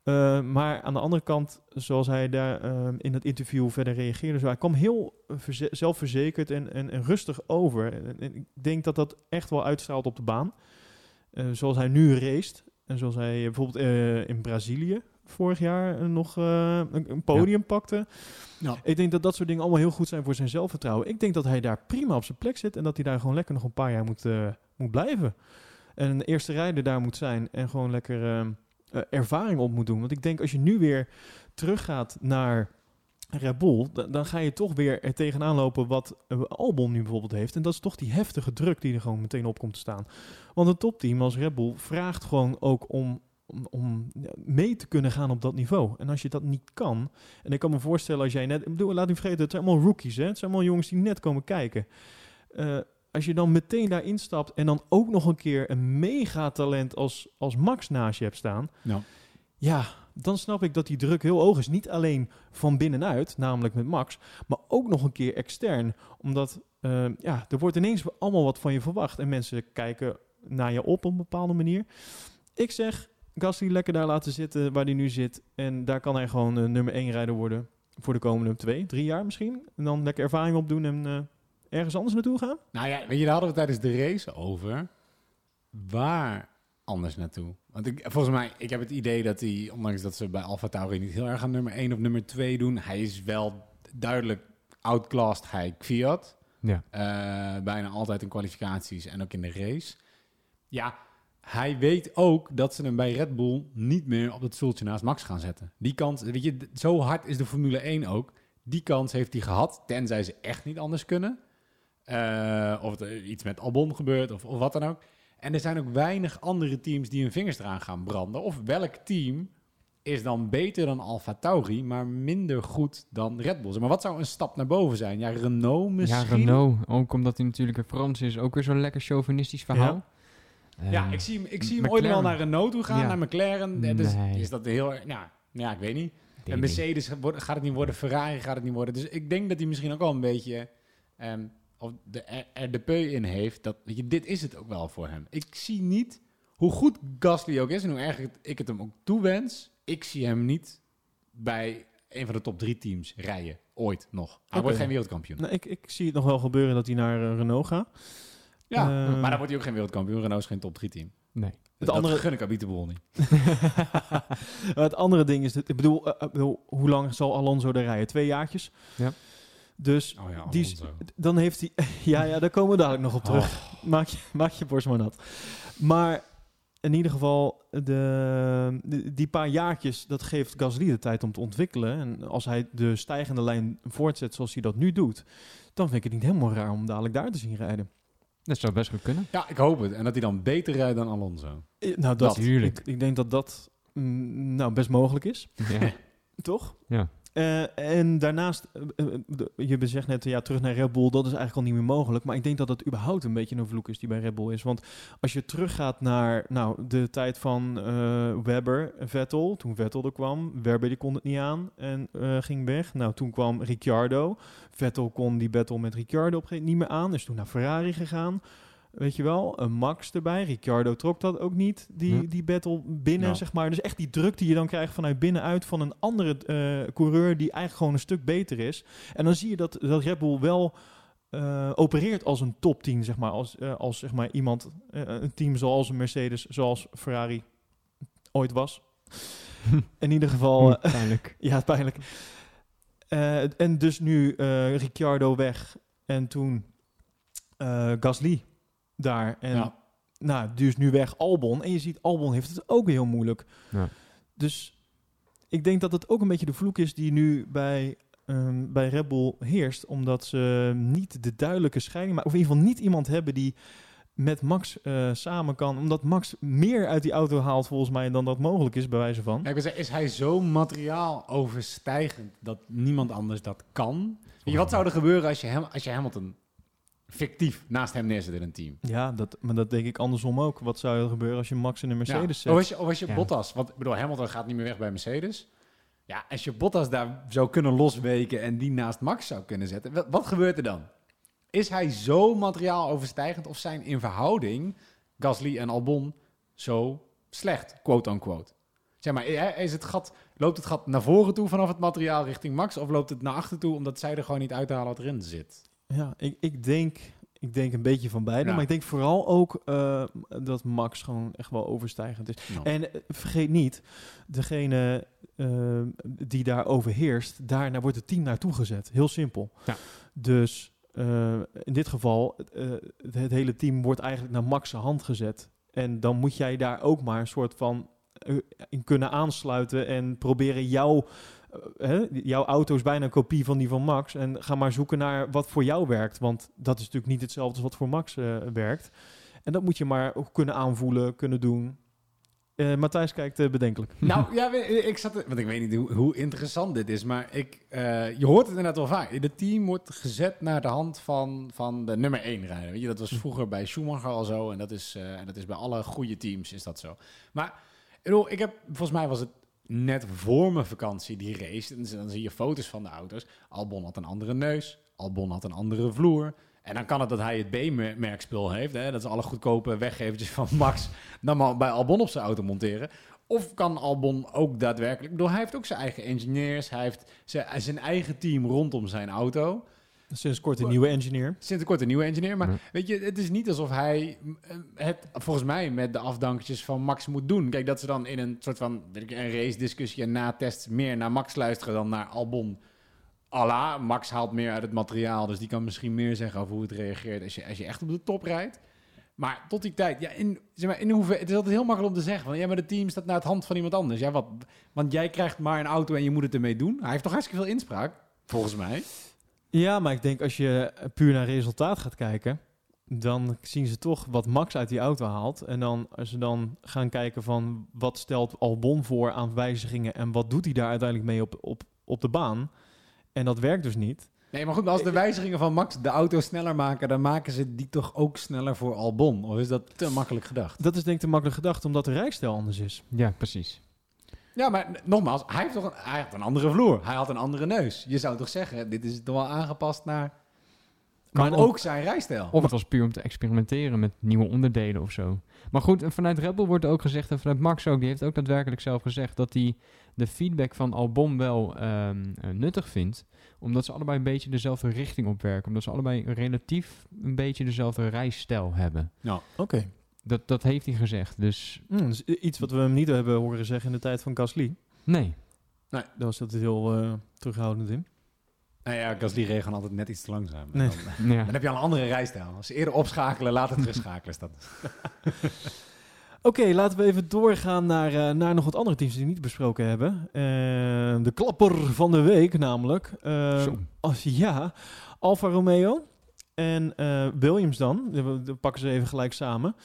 Uh, maar aan de andere kant, zoals hij daar uh, in het interview verder reageerde, zo, hij kwam heel verze- zelfverzekerd en, en, rustig over. En, ik denk dat dat echt wel uitstraalt op de baan. Uh, zoals hij nu race. En zoals hij bijvoorbeeld uh, in Brazilië vorig jaar nog uh, een, een, podium ja. pakte. Ja. Ik denk dat dat soort dingen allemaal heel goed zijn voor zijn zelfvertrouwen. Ik denk dat hij daar prima op zijn plek zit en dat hij daar gewoon lekker nog een paar jaar moet, uh, moet blijven. En een eerste rijder daar moet zijn en gewoon lekker uh, ervaring op moet doen. Want ik denk als je nu weer teruggaat naar Red Bull, dan, ga je toch weer er tegenaan lopen wat Albon nu bijvoorbeeld heeft. En dat is toch die heftige druk die er gewoon meteen op komt te staan. Want een topteam als Red Bull vraagt gewoon ook om om, mee te kunnen gaan op dat niveau. En als je dat niet kan, en ik kan me voorstellen als jij net, ik bedoel, laat niet vergeten, het zijn allemaal rookies, hè? Het zijn allemaal jongens die net komen kijken. Uh, als je dan meteen daar instapt en dan ook nog een keer een megatalent als, als Max naast je hebt staan, ja. ja, dan snap ik dat die druk heel hoog is. Niet alleen van binnenuit, namelijk met Max, maar ook nog een keer extern. Omdat uh, ja, er wordt ineens allemaal wat van je verwacht en mensen kijken naar je op op een bepaalde manier. Ik zeg, Gasly lekker daar laten zitten waar hij nu zit. En daar kan hij gewoon uh, nummer 1 rijder worden voor de komende twee, drie jaar misschien. En dan lekker ervaring opdoen en uh, ergens anders naartoe gaan. Nou ja, weet je, daar hadden we tijdens de race over. waar anders naartoe? Want ik, volgens mij, ik heb het idee dat hij, ondanks dat ze bij Alfa Tauri niet heel erg aan nummer 1 of nummer 2 doen, hij is wel duidelijk outclassed hij Fiat. Ja. Eh, bijna altijd in kwalificaties en ook in de race. Ja, hij weet ook dat ze hem bij Red Bull niet meer op het stoeltje naast Max gaan zetten. Die kans, weet je, zo hard is de Formule 1 ook. Die kans heeft hij gehad, tenzij ze echt niet anders kunnen. Eh, of er iets met Albon gebeurt, of, of wat dan ook. En er zijn ook weinig andere teams die hun vingers eraan gaan branden. Of welk team is dan beter dan Alfa Tauri, maar minder goed dan Red Bull? Maar wat zou een stap naar boven zijn? Ja, Renault misschien? Ja, Renault. Ook omdat hij natuurlijk een Frans is. Ook weer zo'n lekker chauvinistisch verhaal. Ja, Eh, ik zie hem, ik zie hem ooit wel naar Renault toe gaan, Ja. naar McLaren. Ja, dus Nee. is dat heel... Ja, ja, ik weet niet. En Mercedes gaat het niet worden, Ferrari gaat het niet worden. Dus ik denk dat hij misschien ook wel een beetje ehm, of de, er, er de peu in heeft. Dat, weet je, dit is het ook wel voor hem. Ik zie niet, hoe goed Gasly ook is en hoe erg ik het hem ook toewens, ik zie hem niet bij een van de top drie teams rijden. Ooit nog. Hij wordt geen wereldkampioen. Nou, ik, ik zie het nog wel gebeuren dat hij naar eh, Renault gaat. Ja, Eh, maar dan wordt hij ook geen wereldkampioen. Renault is geen top drie team. Nee. Het andere- andere gun ik Abiteboel niet. Maar het andere ding is, dat, ik bedoel, eh, ik bedoel, hoe lang zal Alonso er rijden? Twee jaartjes. Ja. Dus Oh ja, die, dan heeft hij... ja, ja, daar komen we dadelijk nog op terug. Maak, je, maak je borst maar nat. Maar in ieder geval, de, de- die paar jaartjes, dat geeft Gasly de tijd om te ontwikkelen. En als hij de stijgende lijn voortzet zoals hij dat nu doet, dan vind ik het niet helemaal raar om dadelijk daar te zien rijden. Dat zou best goed kunnen. Ja, ik hoop het. En dat hij dan beter rijdt dan Alonso. Eh, Nou, dat, Dat, tuurlijk. Ik, ik denk dat dat mm, nou, best mogelijk is. Ja. Toch? Ja. Eh, en daarnaast, eh, eh, de- je zegt net, ja, terug naar Red Bull, dat is eigenlijk al niet meer mogelijk. Maar ik denk dat dat überhaupt een beetje een vloek is die bij Red Bull is. Want als je teruggaat naar nou, de tijd van Webber, Vettel, toen Vettel er kwam. Webber die kon het niet aan en ging weg. Nou, toen kwam Ricciardo. Vettel kon die battle met Ricciardo op niet meer aan. Is toen naar Ferrari gegaan. Weet je wel, een Max erbij. Ricciardo trok dat ook niet, die, die battle binnen, Ja. zeg maar. Dus echt die druk die je dan krijgt vanuit binnenuit van een andere eh, coureur die eigenlijk gewoon een stuk beter is. En dan zie je dat, dat Red Bull wel eh, opereert als een top 10, zeg maar. Als, eh, als zeg maar iemand, een team zoals een Mercedes, zoals Ferrari ooit was. In ieder geval, eh, Pijnlijk. ja, pijnlijk. En dus nu Ricciardo weg en toen Gasly daar. En Ja. nou, dus nu weg Albon. En je ziet, Albon heeft het ook heel moeilijk. Ja. Dus ik denk dat het ook een beetje de vloek is die nu bij, ehm, bij Red Bull heerst. Omdat ze niet de duidelijke scheiding maken. Of in ieder geval niet iemand hebben die met Max eh, samen kan. Omdat Max meer uit die auto haalt volgens mij dan dat mogelijk is bij wijze van. Ja, ik wil zeggen, is hij zo materiaal overstijgend dat niemand anders dat kan? Weet je, wat zou er gebeuren als je, hem, als je Hamilton fictief naast hem neerzet in een team? Ja, dat, maar dat denk ik andersom ook. Wat zou er gebeuren als je Max in een Mercedes ja. Of zet? als je, of als je Ja. Bottas, want ik bedoel, Hamilton gaat niet meer weg bij Mercedes. Ja, als je Bottas daar zou kunnen losweken en die naast Max zou kunnen zetten, wat, wat gebeurt er dan? Is hij zo materiaal overstijgend of zijn in verhouding Gasly en Albon zo slecht, quote-unquote? Zeg maar, is het gat, loopt het gat naar voren toe vanaf het materiaal richting Max of loopt het naar achter toe omdat zij er gewoon niet uithalen wat erin zit? Ja, ik, ik, denk, ik denk een beetje van beide. Ja. Maar ik denk vooral ook eh, dat Max gewoon echt wel overstijgend is. En eh, vergeet niet, degene eh, die daar overheerst, daar wordt het team naartoe gezet. Heel simpel. Ja. Dus in dit geval, het, het hele team wordt eigenlijk naar Max' hand gezet. En dan moet jij daar ook maar een soort van in kunnen aansluiten en proberen jouw, hè, jouw auto is bijna een kopie van die van Max. En ga maar zoeken naar wat voor jou werkt. Want dat is natuurlijk niet hetzelfde als wat voor Max eh, werkt. En dat moet je maar ook kunnen aanvoelen, kunnen doen. Eh, Matthijs kijkt eh, bedenkelijk. Nou ja, ik zat, want ik weet niet hoe, hoe interessant dit is, maar ik, je hoort het inderdaad wel vaak. De team wordt gezet naar de hand van, van de nummer 1 rijder. Weet je, dat was vroeger bij Schumacher al zo en dat is, en dat is bij alle goede teams is dat zo. Maar ik, bedoel, ik heb, volgens mij was het net voor mijn vakantie die race. En dan zie je foto's van de auto's. Albon had een andere neus, Albon had een andere vloer. En dan kan het dat hij het B-merkspul heeft. Hè? Dat is alle goedkope weggevertjes van Max. Dan maar bij Albon op zijn auto monteren. Of kan Albon ook daadwerkelijk... Hij heeft ook zijn eigen engineers. Hij heeft zijn eigen team rondom zijn auto. Sinds kort een nieuwe engineer. Sinds kort een nieuwe engineer. Maar Ja. weet je, het is niet alsof hij eh, het volgens mij met de afdankjes van Max moet doen. Kijk, dat ze dan in een soort van weet ik, een race discussie en na test meer naar Max luisteren dan naar Albon. Allah, Max haalt meer uit het materiaal, dus die kan misschien meer zeggen over hoe het reageert als je, als je echt op de top rijdt. Maar tot die tijd, ja, in, zeg maar, in hoeverre, het is altijd heel makkelijk om te zeggen van, ja, maar het team staat naar het hand van iemand anders. Ja, wat, want jij krijgt maar een auto en je moet het ermee doen. Hij heeft toch hartstikke veel inspraak, volgens mij. Ja, maar ik denk als je puur naar resultaat gaat kijken, dan zien ze toch wat Max uit die auto haalt. En dan als ze dan gaan kijken van wat stelt Albon voor aan wijzigingen en wat doet hij daar uiteindelijk mee op, op, op de baan. En dat werkt dus niet. Nee, maar goed, maar als de wijzigingen van Max de auto sneller maken, dan maken ze die toch ook sneller voor Albon? Of is dat te makkelijk gedacht? Dat is denk ik te makkelijk gedacht, omdat de rijstijl anders is. Ja, precies. Ja, maar nogmaals, hij heeft toch een, hij had een andere vloer. Hij had een andere neus. Je zou toch zeggen, dit is toch wel aangepast naar Maar ook zijn rijstijl. Of het was puur om te experimenteren met nieuwe onderdelen of zo. Maar goed, en vanuit Red Bull wordt ook gezegd, en vanuit Max ook, die heeft ook daadwerkelijk zelf gezegd dat hij de feedback van Albon wel ehm, eh, nuttig vindt. Omdat ze allebei een beetje dezelfde richting opwerken. Omdat ze allebei relatief een beetje dezelfde rijstijl hebben. Oké. Dat, dat heeft hij gezegd. Dus Hmm, iets wat we hem niet hebben horen zeggen in de tijd van Gasly. nee. Daar was dat heel eh, terughoudend in. Nou ja, Gasly reed gewoon altijd net iets te langzaam. Nee. Dan, Ja. dan heb je al een andere rijstijl. Als ze eerder opschakelen, later terugschakelen. Is dat. Oké, laten we even doorgaan naar, eh, naar nog wat andere teams die we niet besproken hebben. Eh, de klapper van de week namelijk. Eh, als, ja, Alfa Romeo en eh, Williams dan. We, pakken ze even gelijk samen.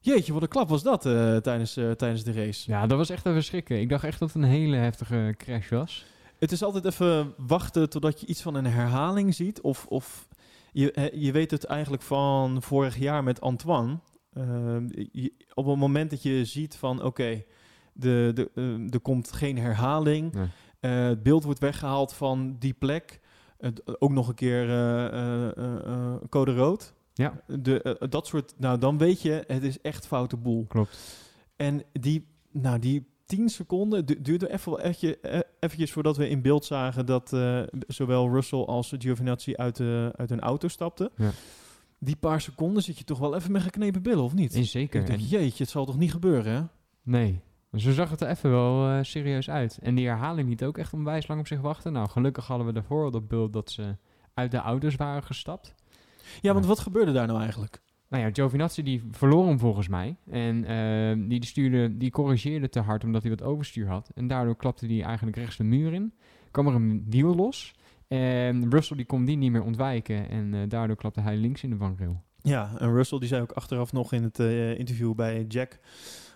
Jeetje, wat een klap was dat eh, tijdens, eh, tijdens de race. ja, dat was echt even schrikken. Ik dacht echt dat het een hele heftige crash was. Het is altijd even wachten totdat je iets van een herhaling ziet. Of, of je, je weet het eigenlijk van vorig jaar met Antoine. Je- op het moment dat je ziet van oké, de, de, eh, er komt geen herhaling. Nee. Het beeld wordt weggehaald van die plek. Het- ook nog een keer eh, eh, eh, code rood. Ja, De, dat soort, nou dan weet je, het is echt foute boel. klopt. En die, nou, die 10 seconden du- duurde even wel eventjes, eventjes voordat we in beeld zagen dat zowel Russell als Giovinazzi uit, de, uit een auto stapten. Ja. Die paar seconden zit je toch wel even met geknepen billen, of niet? Zeker. Ik denk, jeetje, het zal toch niet gebeuren, hè? Nee. Zo zag het er even wel eh, serieus uit. En die herhaling liet ook echt onwijs lang op zich wachten. Nou, gelukkig hadden we daarvoor al dat beeld dat ze uit de auto's waren gestapt. Ja, want wat gebeurde daar nou eigenlijk? Nou ja, Giovinazzi die verloor hem volgens mij. En eh, die, stuurde, die corrigeerde te hard omdat hij wat overstuur had. En daardoor klapte hij eigenlijk rechts de muur in. Kwam er een wiel los. En Russell die kon die niet meer ontwijken. En eh, daardoor klapte hij links in de vangrail. Ja, en Russell die zei ook achteraf nog in het eh, interview bij Jack...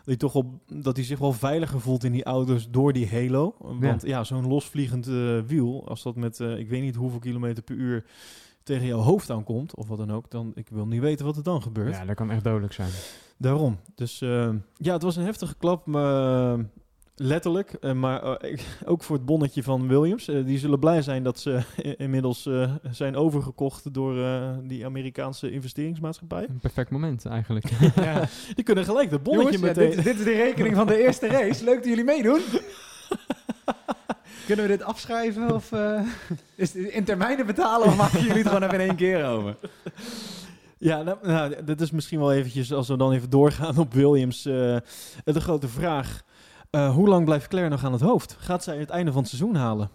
Dat hij, toch op, dat hij zich wel veiliger voelt in die auto's door die halo. Want ja, zo'n losvliegend eh, wiel, als dat met eh, ik weet niet hoeveel kilometer per uur tegen jouw hoofd aankomt, of wat dan ook, dan ik wil niet weten wat er dan gebeurt. Ja, dat kan echt dodelijk zijn. Daarom. Dus eh, ja, het was een heftige klap, maar, letterlijk. Eh, maar eh, ook voor het bonnetje van Williams. Eh, die zullen blij zijn dat ze inmiddels eh, zijn overgekocht door eh, die Amerikaanse investeringsmaatschappij. Een perfect moment eigenlijk. Ja. Die kunnen gelijk dat bonnetje Jongens, ja, meteen... dit, dit is de rekening van de eerste race. Leuk dat jullie meedoen. Kunnen we dit afschrijven? Of eh, is het in termijnen betalen? Of maken jullie het gewoon even in één keer over? Ja, nou, nou, dit is misschien wel eventjes, als we dan even doorgaan op Williams, eh, de grote vraag. Eh, hoe lang blijft Claire nog aan het hoofd? Gaat zij het einde van het seizoen halen?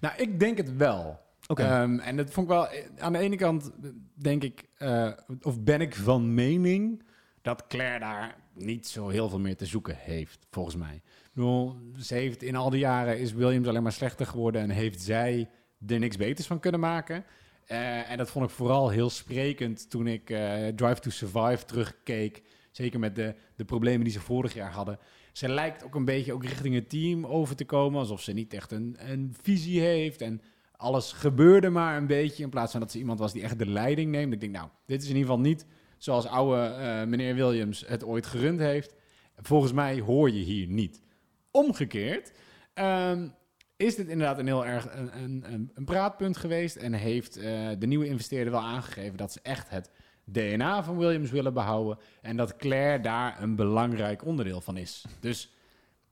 Nou, ik denk het wel. Oké. Ehm, en dat vond ik wel... Aan de ene kant denk ik... eh, of ben ik van mening... dat Claire daar niet zo heel veel meer te zoeken heeft, volgens mij. Ik bedoel, ze heeft in al die jaren... is Williams alleen maar slechter geworden... en heeft zij er niks beters van kunnen maken. Eh, en dat vond ik vooral heel sprekend... toen ik eh, Drive to Survive terugkeek. Zeker met de, de problemen die ze vorig jaar hadden. Ze lijkt ook een beetje ook richting het team over te komen... alsof ze niet echt een, een visie heeft... en alles gebeurde maar een beetje in plaats van dat ze iemand was die echt de leiding neemt. Ik denk, nou, dit is in ieder geval niet zoals oude eh, meneer Williams het ooit gerund heeft. Volgens mij hoor je hier niet. Omgekeerd ehm, is dit inderdaad een heel erg een, een, een, praatpunt geweest en heeft eh, de nieuwe investeerder wel aangegeven dat ze echt het DNA van Williams willen behouden en dat Claire daar een belangrijk onderdeel van is. Dus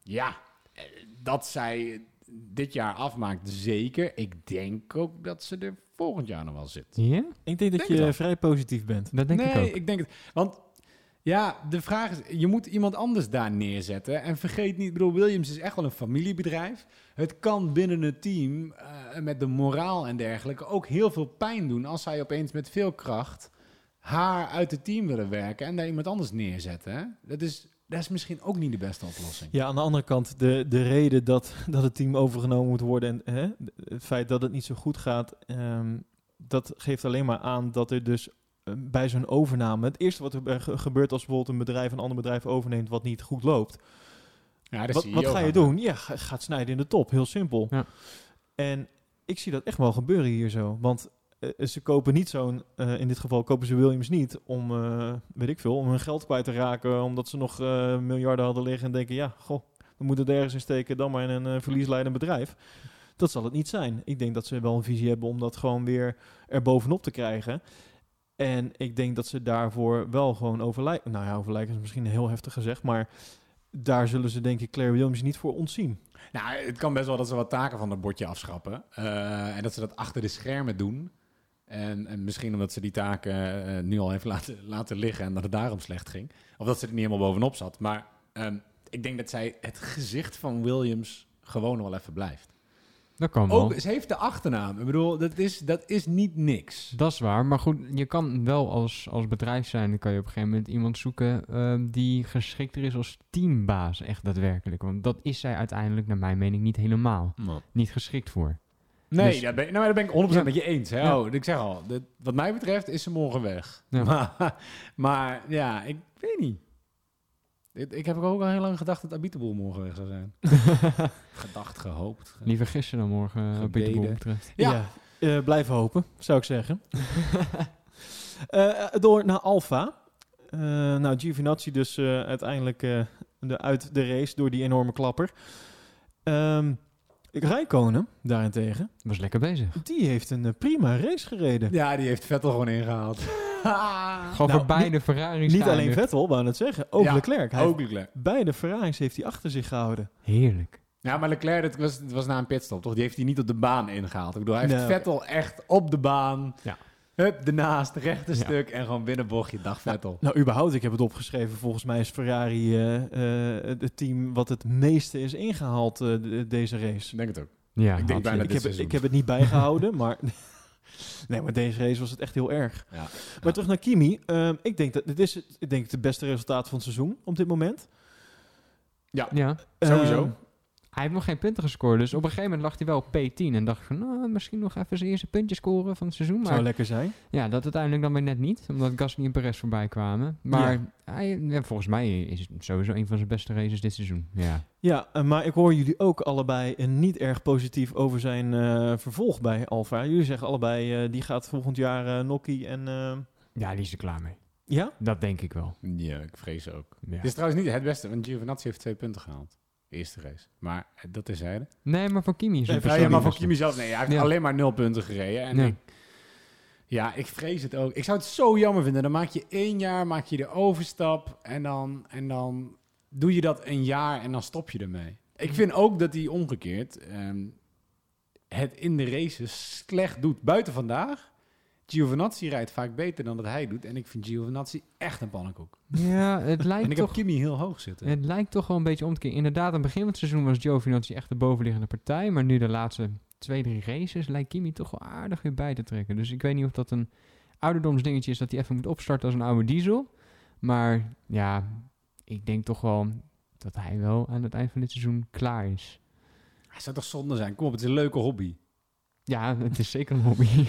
ja, eh, dat zij dit jaar afmaakt, zeker. Ik denk ook dat ze er volgend jaar nog wel zit. Ja? Ik denk dat Denk je vrij positief bent. Dat denk nee, ik ook. denk het. Want ja, de vraag is, je moet iemand anders daar neerzetten. En vergeet niet, ik bedoel, Williams is echt wel een familiebedrijf. Het kan binnen het team, eh, met de moraal en dergelijke, ook heel veel pijn doen als zij opeens met veel kracht haar uit het team willen werken en daar iemand anders neerzetten. Hè? Dat, is, dat is misschien ook niet de beste oplossing. Ja, aan de andere kant, de, de reden dat, dat het team overgenomen moet worden en hè, het feit dat het niet zo goed gaat, ehm, dat geeft alleen maar aan dat er dus eh, bij zo'n overname, het eerste wat er ge- gebeurt als bijvoorbeeld een bedrijf een ander bedrijf overneemt wat niet goed loopt, Ja, wat, CEO wat ga je doen? Ja, ga- gaat snijden in de top, heel simpel. Ja. En ik zie dat echt wel gebeuren hier zo, want eh, ze kopen niet zo'n, eh, in dit geval kopen ze Williams niet om, eh, weet ik veel, om hun geld kwijt te raken, omdat ze nog eh, miljarden hadden liggen en denken, ja, goh, we moeten het ergens in steken, dan maar in een eh, verliesleidend bedrijf. Dat zal het niet zijn. Ik denk dat ze wel een visie hebben om dat gewoon weer er bovenop te krijgen. En ik denk dat ze daarvoor wel gewoon overlijken. Nou ja, overlijken is misschien heel heftig gezegd, maar daar zullen ze denk ik Claire Williams niet voor ontzien. Nou, het kan best wel dat ze wat taken van het bordje afschrappen. Eh, en dat ze dat achter de schermen doen. En, en misschien omdat ze die taken eh, nu al even laten, laten liggen en dat het daarom slecht ging. Of dat ze er niet helemaal bovenop zat. Maar ehm, ik denk dat zij het gezicht van Williams gewoon wel even blijft. Dat kan wel. Ook, ze heeft de achternaam. Ik bedoel, dat is, dat is niet niks. Dat is waar, maar goed, je kan wel als, als bedrijf zijn, dan kan je op een gegeven moment iemand zoeken ehm, die geschikter is als teambaas, echt daadwerkelijk. Want dat is zij uiteindelijk, naar mijn mening, niet helemaal. Niet geschikt voor. Nee, Dus- daar, ben, nou, daar ben ik 100% Ja. met je eens. Hè? Ja. Oh, ik zeg al, dit- wat mij betreft is ze morgen weg. Ja. Maar, maar ja, ik weet niet. Ik, ik heb ook al heel lang gedacht dat Abiteboel morgen weg zou zijn. gedacht, gehoopt. Liever gisteren dan morgen, uh, betreft. Ja. Ja, eh, blijven hopen, zou ik zeggen. Eh, door naar Alfa. Eh, nou, Giovinazzi dus eh, uiteindelijk eh, de, uit de race door die enorme klapper. Ehm Rijkonen, daarentegen, Was lekker bezig. die heeft een eh, prima race gereden. Ja, die heeft Vettel gewoon ingehaald. Gewoon Nou, voor beide Ferraris Niet alleen. Vettel, wou het zeggen. Ook Ja, Leclerc. Hij Ook Leclerc. beide Ferraris heeft hij achter zich gehouden. Heerlijk. Ja, maar Leclerc, dat was, dat was na een pitstop, toch? Die heeft hij niet op de baan ingehaald. Ik bedoel, hij heeft Nee. Vettel echt op de baan. Ja. Hup, ernaast, rechte Ja. stuk en gewoon binnenbochtje. Dag Vettel. Nou, überhaupt, ik heb het opgeschreven. Volgens mij is Ferrari eh, eh, het team wat het meeste is ingehaald eh, de- deze race. Ik denk het ook. Ja, Ik denk bijna. Ik heb, seizoen. ik heb het niet bijgehouden, maar... Nee, maar deze race was het echt heel erg. Ja. Maar terug naar Kimi. Ehm, ik denk dat dit is het, ik denk het beste resultaat van het seizoen op dit moment. Ja, Sowieso. Ehm, hij heeft nog geen punten gescoord. Dus op een gegeven moment lag hij wel op P10. En dacht ik van, nou, misschien nog even zijn eerste puntje scoren van het seizoen. zou Maar lekker zijn. ja, dat uiteindelijk dan weer net niet. Omdat Gasly en Perez voorbij kwamen. Maar Ja. hij, ja, volgens mij is het sowieso een van zijn beste races dit seizoen. Ja. Ja, eh, maar ik hoor jullie ook allebei eh, niet erg positief over zijn eh, vervolg bij Alfa. Jullie zeggen allebei, eh, die gaat volgend jaar uh, Nokkie en... eh, ja, die is er klaar mee. ja? Dat denk ik wel. Ja, ik vrees ook. Ja. Het is trouwens niet het beste, want Giovinazzi heeft twee punten gehaald. Eerste race. Maar eh, dat is hij. Nee, maar Kimi Nee, Ja, maar voor beste. Kimi zelf, nee, hij heeft Ja. alleen maar nul punten gereden. En Ja. ik, ja, ik vrees het ook. Ik zou het zo jammer vinden. Dan maak je één jaar, maak je de overstap en dan, en dan doe je dat een jaar en dan stop je ermee. Ik vind ook dat hij omgekeerd ehm, het in de races slecht doet. Buiten vandaag, Giovinazzi rijdt vaak beter dan dat hij doet. En ik vind Giovinazzi echt een pannenkoek. Ja, het En lijkt ik toch... heb Kimi heel hoog zitten. Het lijkt toch wel een beetje om te keren. Inderdaad, aan het begin van het seizoen was Giovinazzi echt de bovenliggende partij. Maar nu de laatste twee, drie races lijkt Kimi toch wel aardig weer bij te trekken. Dus ik weet niet of dat een ouderdomsdingetje is dat hij even moet opstarten als een oude diesel. Maar ja, ik denk toch wel dat hij wel aan het eind van dit seizoen klaar is. Hij zou toch zonde zijn? Kom op, het is een leuke hobby. Ja, het is zeker een hobby.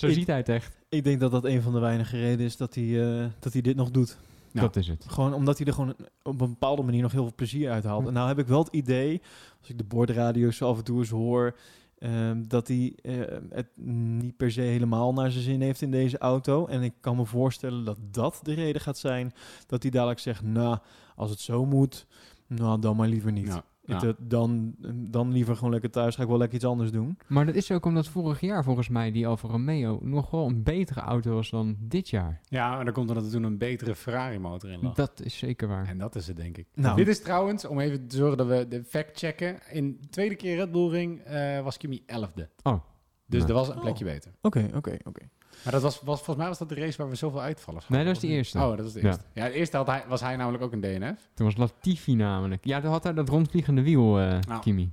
Zo Ik- ziet hij het echt. Ik denk dat dat een van de weinige redenen is dat hij, eh, dat hij dit nog doet. Ja. Dat is het. Gewoon omdat hij er gewoon op een bepaalde manier nog heel veel plezier uit haalt. Hm. En nou heb ik wel het idee, als ik de boordradio's zo af en toe eens hoor, ehm, dat hij eh, het niet per se helemaal naar zijn zin heeft in deze auto. En ik kan me voorstellen dat dat de reden gaat zijn dat hij dadelijk zegt, nou, als het zo moet, nou, dan maar liever niet. Ja. Ja. Dat- Dan, dan liever gewoon lekker thuis. Ga ik wel lekker iets anders doen. Maar dat is ook omdat vorig jaar volgens mij die Alfa Romeo nog wel een betere auto was dan dit jaar. Ja, maar dan komt omdat er toen een betere Ferrari motor in lag. Dat is zeker waar. En dat is het, denk ik. Nou. Dit is trouwens, om even te zorgen dat we de fact checken. In de tweede keer Red Bull Ring eh, was Kimi 11e. Oh. Dus Nou. er was een plekje beter. Oké, oké, oké. Maar dat was, was, volgens mij was dat de race waar we zoveel uitvallers Nee, dat was de eerste. Oh, dat was de Ja. eerste. Ja, de eerste had hij, was hij namelijk ook een DNF. Toen was Latifi namelijk. Ja, toen had hij dat rondvliegende wiel, eh Nou. Kimi.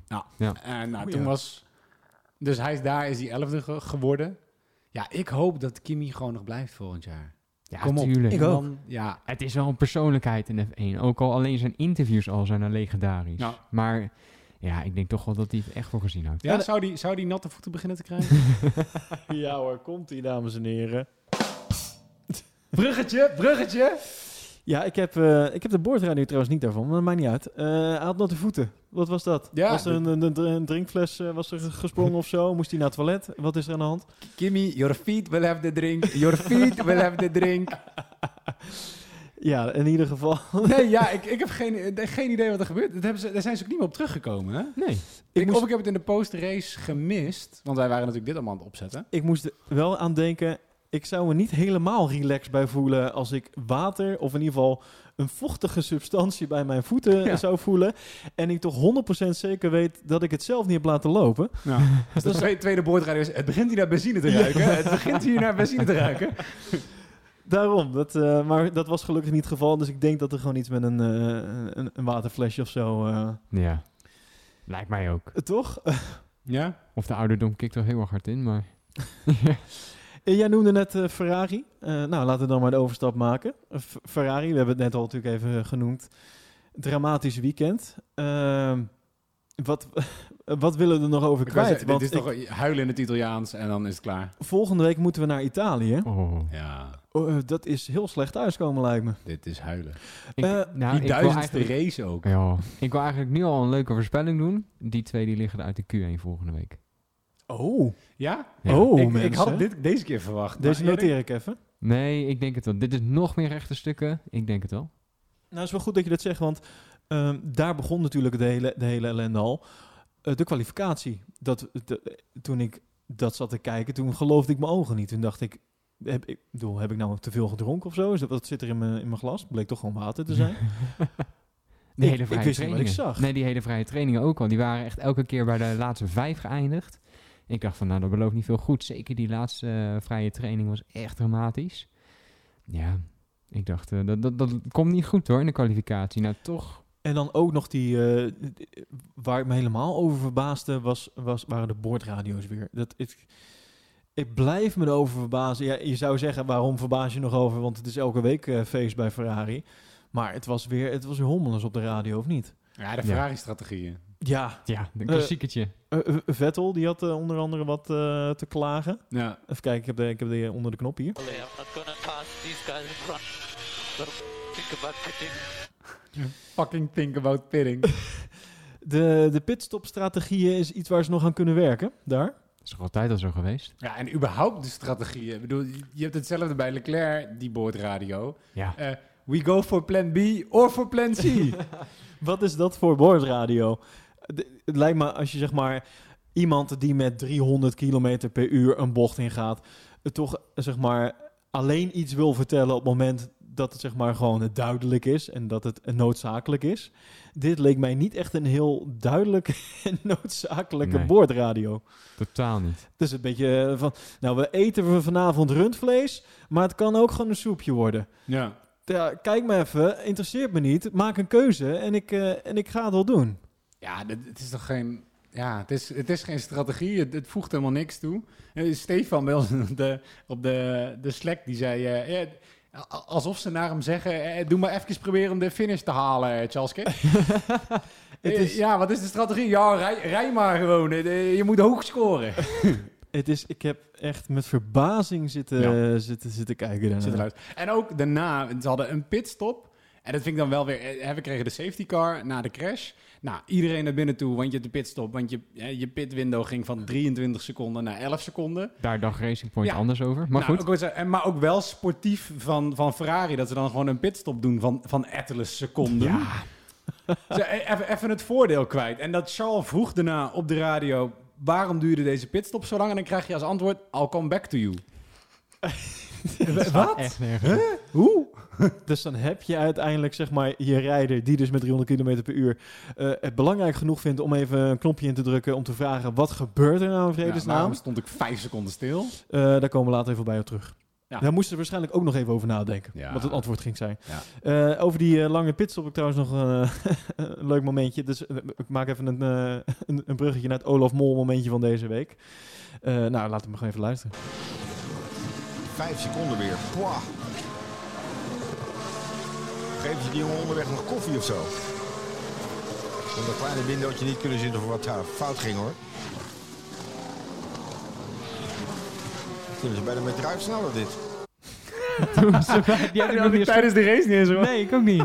En nou, toen ja. was... Dus hij is daar, is hij 11e ge- geworden. Ja, ik hoop dat Kimi gewoon nog blijft volgend jaar. Ja, Kom op. tuurlijk. Ik En ook. ja, Het is wel een persoonlijkheid in F1. Ook al alleen zijn interviews al zijn er legendarisch. Nou. Maar ja, ik denk toch wel dat hij het echt voor gezien houdt. ja Ja, zou, die, zou die natte voeten beginnen te krijgen? Ja hoor, komt ie, dames en heren. bruggetje, bruggetje. Ja, ik heb, eh, ik heb de boordradio trouwens niet daarvan, maar dat maakt niet uit. Eh, hij had natte voeten. Wat was dat? Ja, was er een, een, drinkfles eh, was er gesprongen of zo? Moest hij naar het toilet? Wat is er aan de hand? Kimi, your feet will have the drink. Your feet will have the drink. Ja, in ieder geval. Nee, ja, ik, ik heb geen, eh, geen idee wat er gebeurt. Dat hebben ze, daar zijn ze ook niet meer op teruggekomen, hè? Nee. Ik, moest- Of ik heb het in de post-race gemist. Want wij waren natuurlijk dit allemaal aan het opzetten. Ik moest er wel aan denken, ik zou me niet helemaal relaxed bij voelen als ik water of in ieder geval een vochtige substantie bij mijn voeten Ja. zou voelen. En ik toch 100% zeker weet dat ik het zelf niet heb laten lopen. Ja. Dus de tweede, boordradio is, het begint hier naar benzine te ruiken. Het begint hier naar benzine te ruiken. Daarom, dat, eh, maar dat was gelukkig niet het geval. Dus ik denk dat er gewoon iets met een, eh, een, een waterflesje of zo... eh, Ja. Lijkt mij ook. toch? Ja? Of de ouderdom kikt er heel erg hard in, maar... Eh, Jij noemde net eh, Ferrari. Eh, nou, laten we dan maar de overstap maken. F- Ferrari, we hebben het net al natuurlijk even genoemd. Dramatisch weekend. Ehm, wat, wat willen we er nog over kwijt? zeggen, Want dit is ik- toch huilen in het Italiaans en dan is het klaar. volgende week moeten we naar Italië. Oh. Ja, Oh, eh, dat is heel slecht thuiskomen, lijkt me. dit is huilen. Ik, Eh, nou, Die duizendste race ook. Ja, ik wil eigenlijk nu al een leuke voorspelling doen. Die twee die liggen uit de Q1 volgende week. Oh, Ja? Ja. oh ik, ik had dit, deze keer verwacht. Deze noteer ik even. Nee, ik denk het wel. Dit is nog meer rechte stukken. Ik denk het wel. Nou, het is wel goed dat je dat zegt, want ehm, daar begon natuurlijk de hele, de hele ellende al. Eh, de kwalificatie. Dat, de- toen ik dat zat te kijken, toen geloofde ik mijn ogen niet. Toen dacht ik, heb ik, bedoel, heb ik nou te veel gedronken of zo? Is dat, wat zit er in mijn, in mijn glas? Bleek toch gewoon water te zijn. De Ik- hele ik vrije wat ik trainingen. zag. Nee, die hele vrije trainingen ook al. Die waren echt elke keer bij de laatste vijf geëindigd. Ik dacht van, nou, dat belooft niet veel goed. Zeker die laatste eh, vrije training was echt dramatisch. Ja, ik dacht, eh, dat, dat, dat komt niet goed hoor in de kwalificatie. Nou, toch. En dan ook nog die, eh, waar ik me helemaal over verbaasde, was, was, waren de boordradio's weer. Dat, ik, ik blijf me erover verbazen. Ja, je zou zeggen, waarom verbaas je nog over? Want het is elke week eh, feest bij Ferrari. Maar het was weer, het was weer hommelens op de radio, of niet? Ja, de. Ferrari-strategieën. Ja, Ja, een klassiekertje. eh, eh, Vettel, die had onder andere wat eh, te klagen. Ja. Even kijken, ik heb, de, ik heb de onder de knop hier. Fucking think about pitting. De, de pitstop-strategieën is iets waar ze nog aan kunnen werken, daar. Dat is toch altijd al zo geweest? ja, en überhaupt de strategieën. Ik bedoel, je hebt hetzelfde bij Leclerc, die boordradio. Ja. Eh, we go for plan B or for plan C. Wat is dat voor boordradio? Het lijkt me als je zeg maar iemand die met 300 km per uur een bocht ingaat, toch zeg maar alleen iets wil vertellen op het moment dat het zeg maar gewoon duidelijk is en dat het noodzakelijk is. Dit leek mij niet echt een heel duidelijke en noodzakelijke Nee. boordradio. Totaal niet. Het is een beetje eh, van, nou we eten we vanavond rundvlees, maar het kan ook gewoon een soepje worden. ja. Ja, kijk me even, interesseert me niet, maak een keuze en ik, eh, en ik ga het wel doen. Ja, het is toch geen... Ja, het is, het is geen strategie. Het, het voegt helemaal niks toe. Eh, Stefan bij ons op de, op de, de Slack, die zei... eh, ja, a- alsof ze naar hem zeggen... eh, doe maar even proberen om de finish te halen, Eh, is, Ja, wat is de strategie? Ja, rij, rij maar gewoon. Eh, Je moet hoog scoren. het is, ik heb echt met verbazing zitten, zitten, zitten kijken daarna. Zit eruit. En ook daarna, ze hadden een pitstop. En dat vind ik dan wel weer... eh, We kregen de safety car na de crash. Nou, iedereen naar binnen toe, want je hebt de pitstop. Want je, je pitwindow ging van 23 seconden naar 11 seconden. Daar dacht Racing Point Ja. anders over. Maar Nou, goed. en, maar ook wel sportief van, van Ferrari. Dat ze dan gewoon een pitstop doen van, van ettelijke seconden. Ja, Zo, e- even, even het voordeel kwijt. En dat Charles vroeg daarna op de radio... waarom duurde deze pitstop zo lang? En dan krijg je als antwoord... I'll come back to you. Wat? Echt nergens. Hoe? Dus dan heb je uiteindelijk zeg maar je rijder die dus met 300 km per uur eh, het belangrijk genoeg vindt om even een knopje in te drukken om te vragen wat gebeurt er nou in Ja, vredesnaam. waarom stond ik vijf seconden stil? Eh, daar komen we later even bij op terug. Ja. Daar moesten we waarschijnlijk ook nog even over nadenken. Ja. Wat het antwoord ging zijn. Ja. Eh, over die lange pitstop heb ik trouwens nog een leuk momentje. Dus ik maak even een, een, een bruggetje naar het Olaf Mol momentje van deze week. Nou, laten we gewoon even luisteren. Vijf seconden weer. Pwah. Geven ze die jongen onderweg nog koffie of zo? Om dat kleine windowtje niet kunnen zien of er wat daar fout ging hoor. Kunnen ze bijna met druif sneller dit. Toen ze- die had ik nog niet eens Tijdens de race niet eens hoor. Nee, ik ook niet.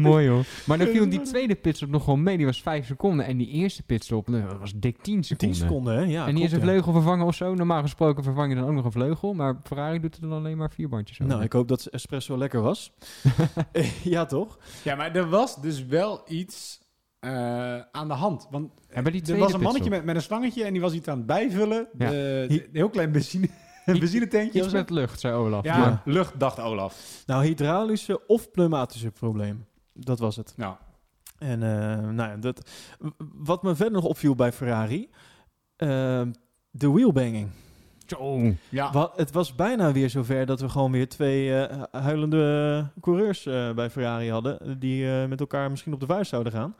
Mooi hoor. Maar dan viel die tweede pitstop nog gewoon mee. Die was 5 seconden. En die eerste pitstop nou, dat was dik 10 seconden. 10 seconden, hè? Ja, en die is een vleugel vervangen of zo. Normaal gesproken vervang je dan ook nog een vleugel. Maar Ferrari doet er dan alleen maar vier bandjes over. Nou, ik hoop dat espresso lekker was. ja, toch? Ja, maar er was dus wel iets eh, aan de hand. Want En bij die er was een mannetje met, met een slangetje en die was iets aan het bijvullen. Ja. De, heel klein benzine, een benzinetentje. Iets met lucht, zei Olaf. ja, Ja. lucht, dacht Olaf. Nou, hydraulische of pneumatische probleem. Dat was het. Nou, En eh, nou ja, dat, wat me verder nog opviel bij Ferrari, eh, de wheelbanging. Ja. Wa- het was bijna weer zover dat we gewoon weer twee eh, huilende coureurs eh, bij Ferrari hadden, die met elkaar misschien op de vuist zouden gaan.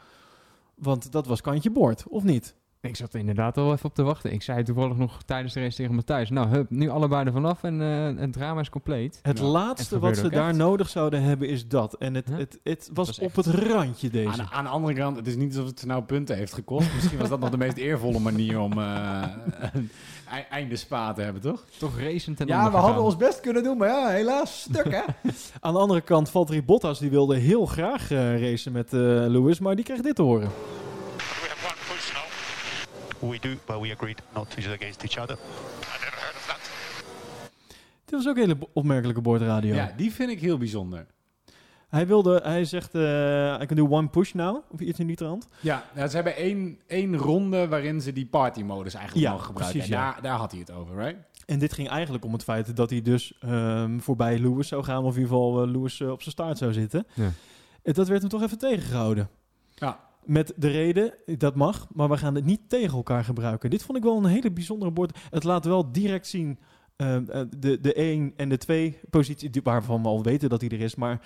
Want dat was kantje boord, of niet? Ik zat er inderdaad al even op te wachten. Ik zei toevallig nog tijdens de race tegen Matthijs. Nou, hup, nu allebei er vanaf en eh, het drama is compleet. Het laatste het wat ze daar echt. nodig zouden hebben is dat. En het, het, het was, was op echt- het randje deze. Aan, aan de andere kant, het is niet alsof het ze nou punten heeft gekost. Misschien was dat nog de meest eervolle manier om eh, een ei- einde spa te hebben, toch? Toch racend ten Ja, we hadden ons best kunnen doen, maar ja, helaas stuk, hè? Aan de andere kant, Valtteri Bottas die wilde heel graag eh, racen met eh, Lewis, maar die kreeg dit te horen. We have one push now. We do, but we agreed not to use it against each other. I never heard of that. Dit was ook een hele opmerkelijke boordradio. Ja, die vind ik heel bijzonder. Hij wilde, hij zegt, eh I can do one push now, of iets in die trant. Ja, ja, ze hebben één, één ronde waarin ze die party-modus eigenlijk Ja, mogen gebruiken. precies, en ja. daar, daar had hij het over, right? En dit ging eigenlijk om het feit dat hij dus ehm, voorbij Lewis zou gaan, of in ieder geval eh, Lewis eh, op zijn staart zou zitten. Ja. En dat werd hem toch even tegengehouden. Ja. Met de reden, dat mag, maar we gaan het niet tegen elkaar gebruiken. Dit vond ik wel een hele bijzondere bord. Het laat wel direct zien ehm, eh, de, de 1 en de 2 positie, waarvan we al weten dat hij er is. Maar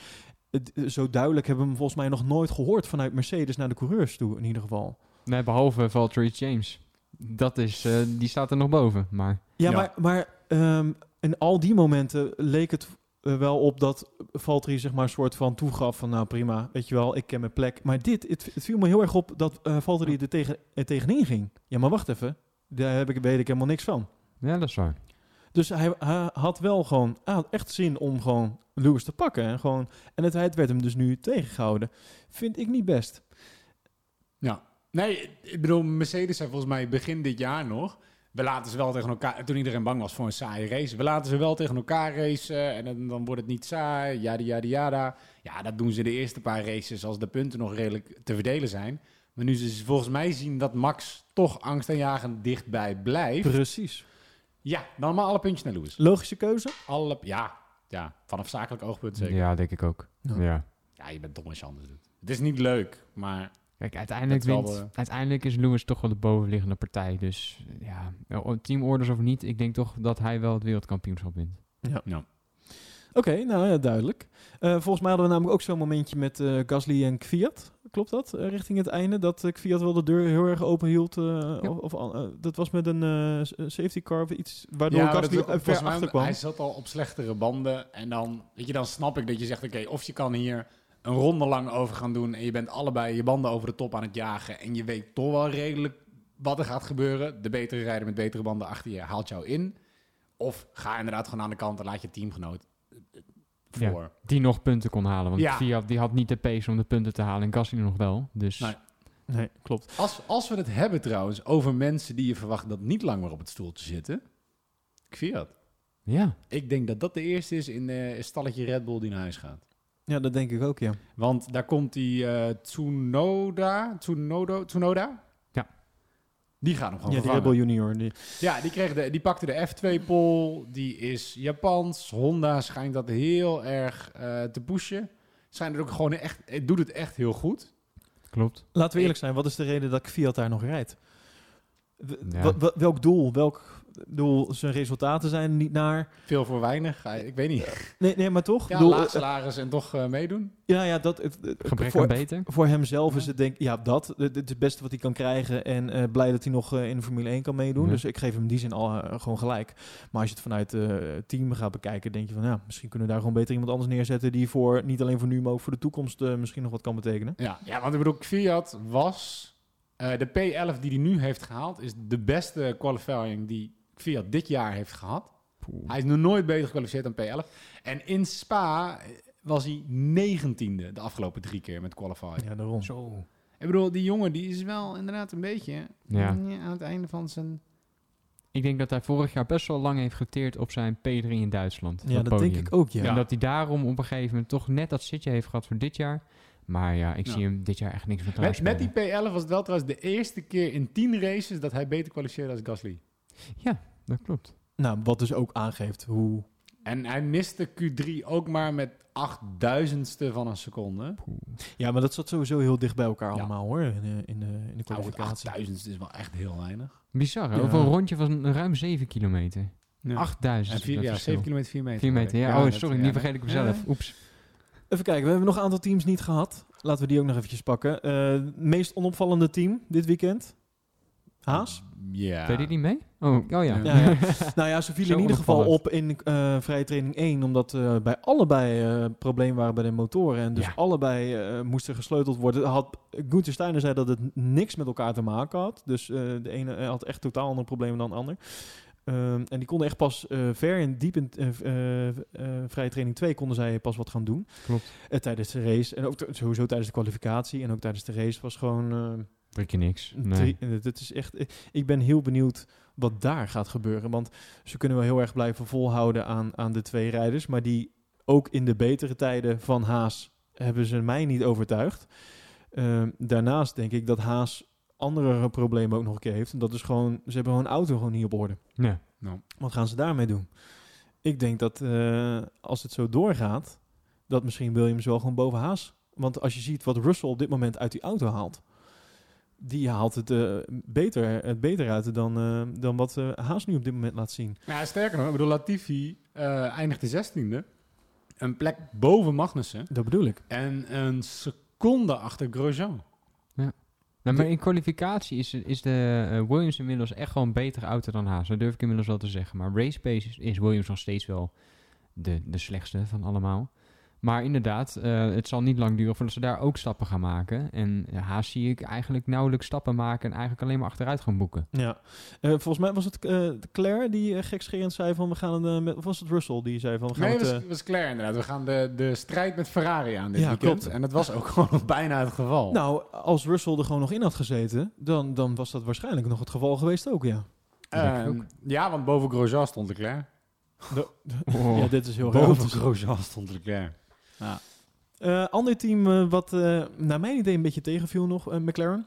het- zo duidelijk hebben we hem volgens mij nog nooit gehoord vanuit Mercedes naar de coureurs toe, in ieder geval. Nee, behalve Valtteri James. Dat is, eh, die staat er nog boven. Maar Ja, Ja. maar, maar ehm, in al die momenten leek het eh, wel op dat Valtteri zeg maar een soort van toegaf van nou prima, weet je wel, ik ken mijn plek. Maar dit, het, het viel me heel erg op dat eh Valtteri er, tegen, er tegenin ging. Ja, maar wacht even, daar heb ik, weet ik helemaal niks van. ja, dat is waar. Dus hij, hij had wel gewoon hij had echt zin om gewoon Lewis te pakken. En, gewoon, en het, het werd hem dus nu tegengehouden. Vind ik niet best. Ja. Nee, ik bedoel, Mercedes zei volgens mij begin dit jaar nog... We laten ze wel tegen elkaar... Toen iedereen bang was voor een saaie race. We laten ze wel tegen elkaar racen. En dan, dan wordt het niet saai. Yada, yada, yada. Ja, dat doen ze de eerste paar races als de punten nog redelijk te verdelen zijn. Maar nu ze volgens mij zien dat Max toch angstaanjagend dichtbij blijft... Precies. Ja, dan maar alle puntjes naar Lewis. Logische keuze? Alle, ja, ja, vanaf zakelijk oogpunt zeker. Ja, Ja, denk ik ook. Ja. Ja. je bent dom als je anders doet. Het is niet leuk, maar Kijk, uiteindelijk, Dat is wel wint, uiteindelijk is Lewis toch wel de bovenliggende partij. Dus ja, teamorders of niet, ik denk toch dat hij wel het wereldkampioenschap wint. Oké, nou ja, duidelijk. Eh, volgens mij hadden we namelijk ook zo'n momentje met eh, Gasly en Kvyat. Klopt dat? Eh, richting het einde. Dat uh, Kvyat wel de deur heel erg open hield. eh, Ja. of, of, eh, dat was met een eh, safety car of iets. Waardoor Ja, Gasly dat eh, ver volgens mij, achter kwam. Hij zat al op slechtere banden. En dan, weet je, dan snap ik dat je zegt: oké, of je kan hier een ronde lang over gaan doen. En je bent allebei je banden over de top aan het jagen. En je weet toch wel redelijk wat er gaat gebeuren. De betere rijder met betere banden achter je haalt jou in. Of ga inderdaad gewoon aan de kant en laat je teamgenoot eh, Ja. voor. Die nog punten kon halen. Want Ja. Fiat die had niet de pace om de punten te halen. En Gasly nog wel. Dus Nee. Nee, klopt. Als, als we het hebben trouwens over mensen die je verwacht dat niet lang meer op het stoeltje zitten. Fiat. ja. Ik denk dat dat de eerste is in eh, een stalletje Red Bull die naar huis gaat. Ja, dat denk ik ook, ja. Want daar komt die eh Tsunoda, Tsunodo, Tsunoda? Ja. Die gaat hem gewoon Ja, die vervangen. Rebel Junior. Die, Ja, die, kreeg de, die pakte de F2-pol. Die is Japans. Honda schijnt dat heel erg eh, te pushen. Schijnt het ook gewoon echt... Het doet het echt heel goed. Klopt. Laten we eerlijk zijn, wat is de reden dat Fiat daar nog rijdt? Ja. welk doel? Welk doel? Zijn resultaten zijn niet naar. Veel voor weinig. Ik weet niet. Nee, nee maar toch? Ja, Doel- laag eh, salaris en toch eh, meedoen. ja, ja, dat. het- het- Gebrek voor, aan beter. voor hemzelf is het denk ja, dat. Het het is het beste wat hij kan krijgen. En eh, blij dat hij nog eh, in de Formule 1 kan meedoen. Ja. Dus ik geef hem in die zin al eh, gewoon gelijk. Maar als je het vanuit eh, het team gaat bekijken, denk je van ja, misschien kunnen we daar gewoon beter iemand anders neerzetten. Die voor niet alleen voor nu, maar ook voor de toekomst eh, misschien nog wat kan betekenen. Ja, ja want ik bedoel, Fiat was... eh, de P11 die hij nu heeft gehaald... is de beste qualifying die Fiat dit jaar heeft gehad. Hij is nog nooit beter gekwalificeerd dan P11. En in Spa eh, was hij negentiende de afgelopen drie keer met qualifying. Ja, daarom. Zo. Ik bedoel, die jongen die is wel inderdaad een beetje Ja. aan het einde van zijn... Ik denk dat hij vorig jaar best wel lang heeft geteerd op zijn P3 in Duitsland. Ja, dat denk ik ook, ja. En dat hij daarom op een gegeven moment toch net dat zitje heeft gehad voor dit jaar. Maar ja, ik Ja. zie hem dit jaar echt niks meer Met, met die klaarspelen. P11 was het wel trouwens de eerste keer in tien races dat hij beter kwalificeerde als Gasly. Dat klopt. Nou, wat dus ook aangeeft hoe... En hij miste Q3 ook maar met achtduizendste van een seconde. Ja, maar dat zat sowieso heel dicht bij elkaar Ja. allemaal hoor, in, de- in, de, in de Nou, kwalificatie. achtduizendste is wel echt heel weinig. Bizar, hè? Ja. Over een rondje van ruim 7 kilometer. Ja. 8000. En vier, dat ja, verschil. 7 kilometer, 4 meter. 4 meter, ja. oh, sorry, ja, die vergeet ik mezelf. Ja. Oeps. Even kijken, we hebben nog een aantal teams niet gehad. Laten we die ook nog eventjes pakken. Eh, meest onopvallende team dit weekend? Haas? Ja. Deed hij niet mee? Oh, oh ja. Ja. Ja, ja. nou ja, ze vielen in ieder geval op in eh, vrije training 1, omdat eh, bij allebei eh problemen waren bij de motoren. En dus Ja. allebei eh, moesten gesleuteld worden. Had, Gunther Steiner zei dat het niks met elkaar te maken had. Dus eh, de ene had echt totaal andere problemen dan de ander. Ehm, en die konden echt pas eh, ver en diep in eh, eh, eh, vrije training 2 konden zij pas wat gaan doen. Klopt. Eh, tijdens de race. En ook sowieso tijdens de kwalificatie. En ook tijdens de race was gewoon... Druk je niks. Nee. Drie- is echt, ik ben heel benieuwd wat daar gaat gebeuren. Want ze kunnen wel heel erg blijven volhouden aan, aan de twee rijders. Maar die ook in de betere tijden van Haas hebben ze mij niet overtuigd. Ehm, daarnaast denk ik dat Haas andere problemen ook nog een keer heeft. En dat is gewoon, ze hebben hun auto gewoon niet op orde. Ja. Wat gaan ze daarmee doen? Ik denk dat eh, als het zo doorgaat, dat misschien Williams wel gewoon boven Haas. Want als je ziet wat Russell op dit moment uit die auto haalt, die haalt het, eh, beter, het beter uit dan, eh, dan wat eh, Haas nu op dit moment laat zien. Ja, sterker nog, ik bedoel, Latifi eh eindigde 16e. Een plek boven Magnussen. Dat bedoel ik. En een seconde achter Grosjean. Nou, maar in kwalificatie is, is de Williams inmiddels echt gewoon een betere auto dan Haas. Dat durf ik inmiddels wel te zeggen. Maar race pace is, is Williams nog steeds wel de, de slechtste van allemaal. Maar inderdaad, eh, het zal niet lang duren voordat ze daar ook stappen gaan maken. En eh, Haas zie ik eigenlijk nauwelijks stappen maken en eigenlijk alleen maar achteruit gaan boeken. Ja. Eh, volgens mij was het eh, Claire die uh, gekscherend zei van we gaan met, of was het Russell die zei van we gaan Nee, het... was, was klaar inderdaad. We gaan de, de strijd met Ferrari aan dit Ja, weekend. klopt. En dat was ook gewoon nog bijna het geval. nou, als Russell er gewoon nog in had gezeten, dan, dan was dat waarschijnlijk nog het geval geweest ook, ja. Ehm, ja, want boven Grosjean stond Leclerc. Oh. Ja, dit is heel raar. Boven. Grosjean stond Leclerc. Eh, ander team eh, wat eh, naar mijn idee een beetje tegenviel nog, McLaren.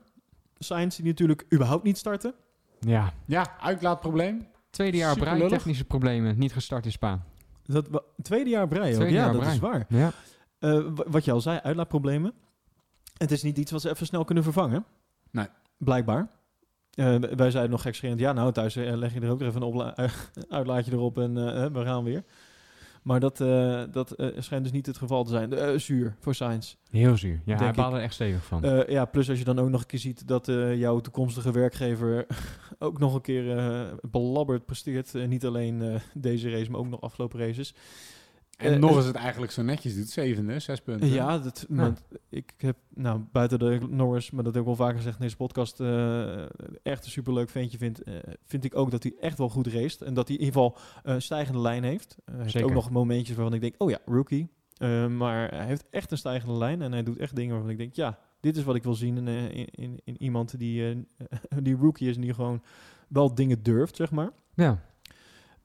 Sainz die natuurlijk überhaupt niet starten. Ja, Ja, uitlaatprobleem. tweede jaar lullig. technische problemen, niet gestart in Spa. Dat, tweede jaar ook. Tweede Ja, jaar op dat is waar. Ja. Eh, wa- wat je al zei, uitlaatproblemen. Het is niet iets wat ze even snel kunnen vervangen. Nee. Blijkbaar. Eh, wij zeiden nog gekscherend, ja nou thuis leg je er ook weer even een uitlaatje erop en we gaan weer. Maar dat, eh, dat eh, schijnt dus niet het geval te zijn. Eh, zuur voor Sainz. Heel zuur. Ja, hij baalde er echt stevig van. Ja, plus als je dan ook nog een keer ziet dat jouw toekomstige werkgever ook nog een keer belabberd presteert. Niet alleen deze race, maar ook nog afgelopen races. En Eh, nog eh, eens het eigenlijk zo netjes doet. Zevende, zes punten. Ja, dat, maar ik heb nou, buiten de Norris, maar dat heb ik wel vaker gezegd in deze podcast, eh, echt een superleuk ventje vind, eh, vind ik ook dat hij echt wel goed race. En dat hij in ieder geval een stijgende lijn heeft. Hij heeft Zeker. ook nog momentjes waarvan ik denk, oh ja, rookie. Eh, maar hij heeft echt een stijgende lijn en hij doet echt dingen waarvan ik denk, ja, dit is wat ik wil zien in, in, in, in iemand die, eh, die rookie is en die gewoon wel dingen durft, zeg maar. Ja.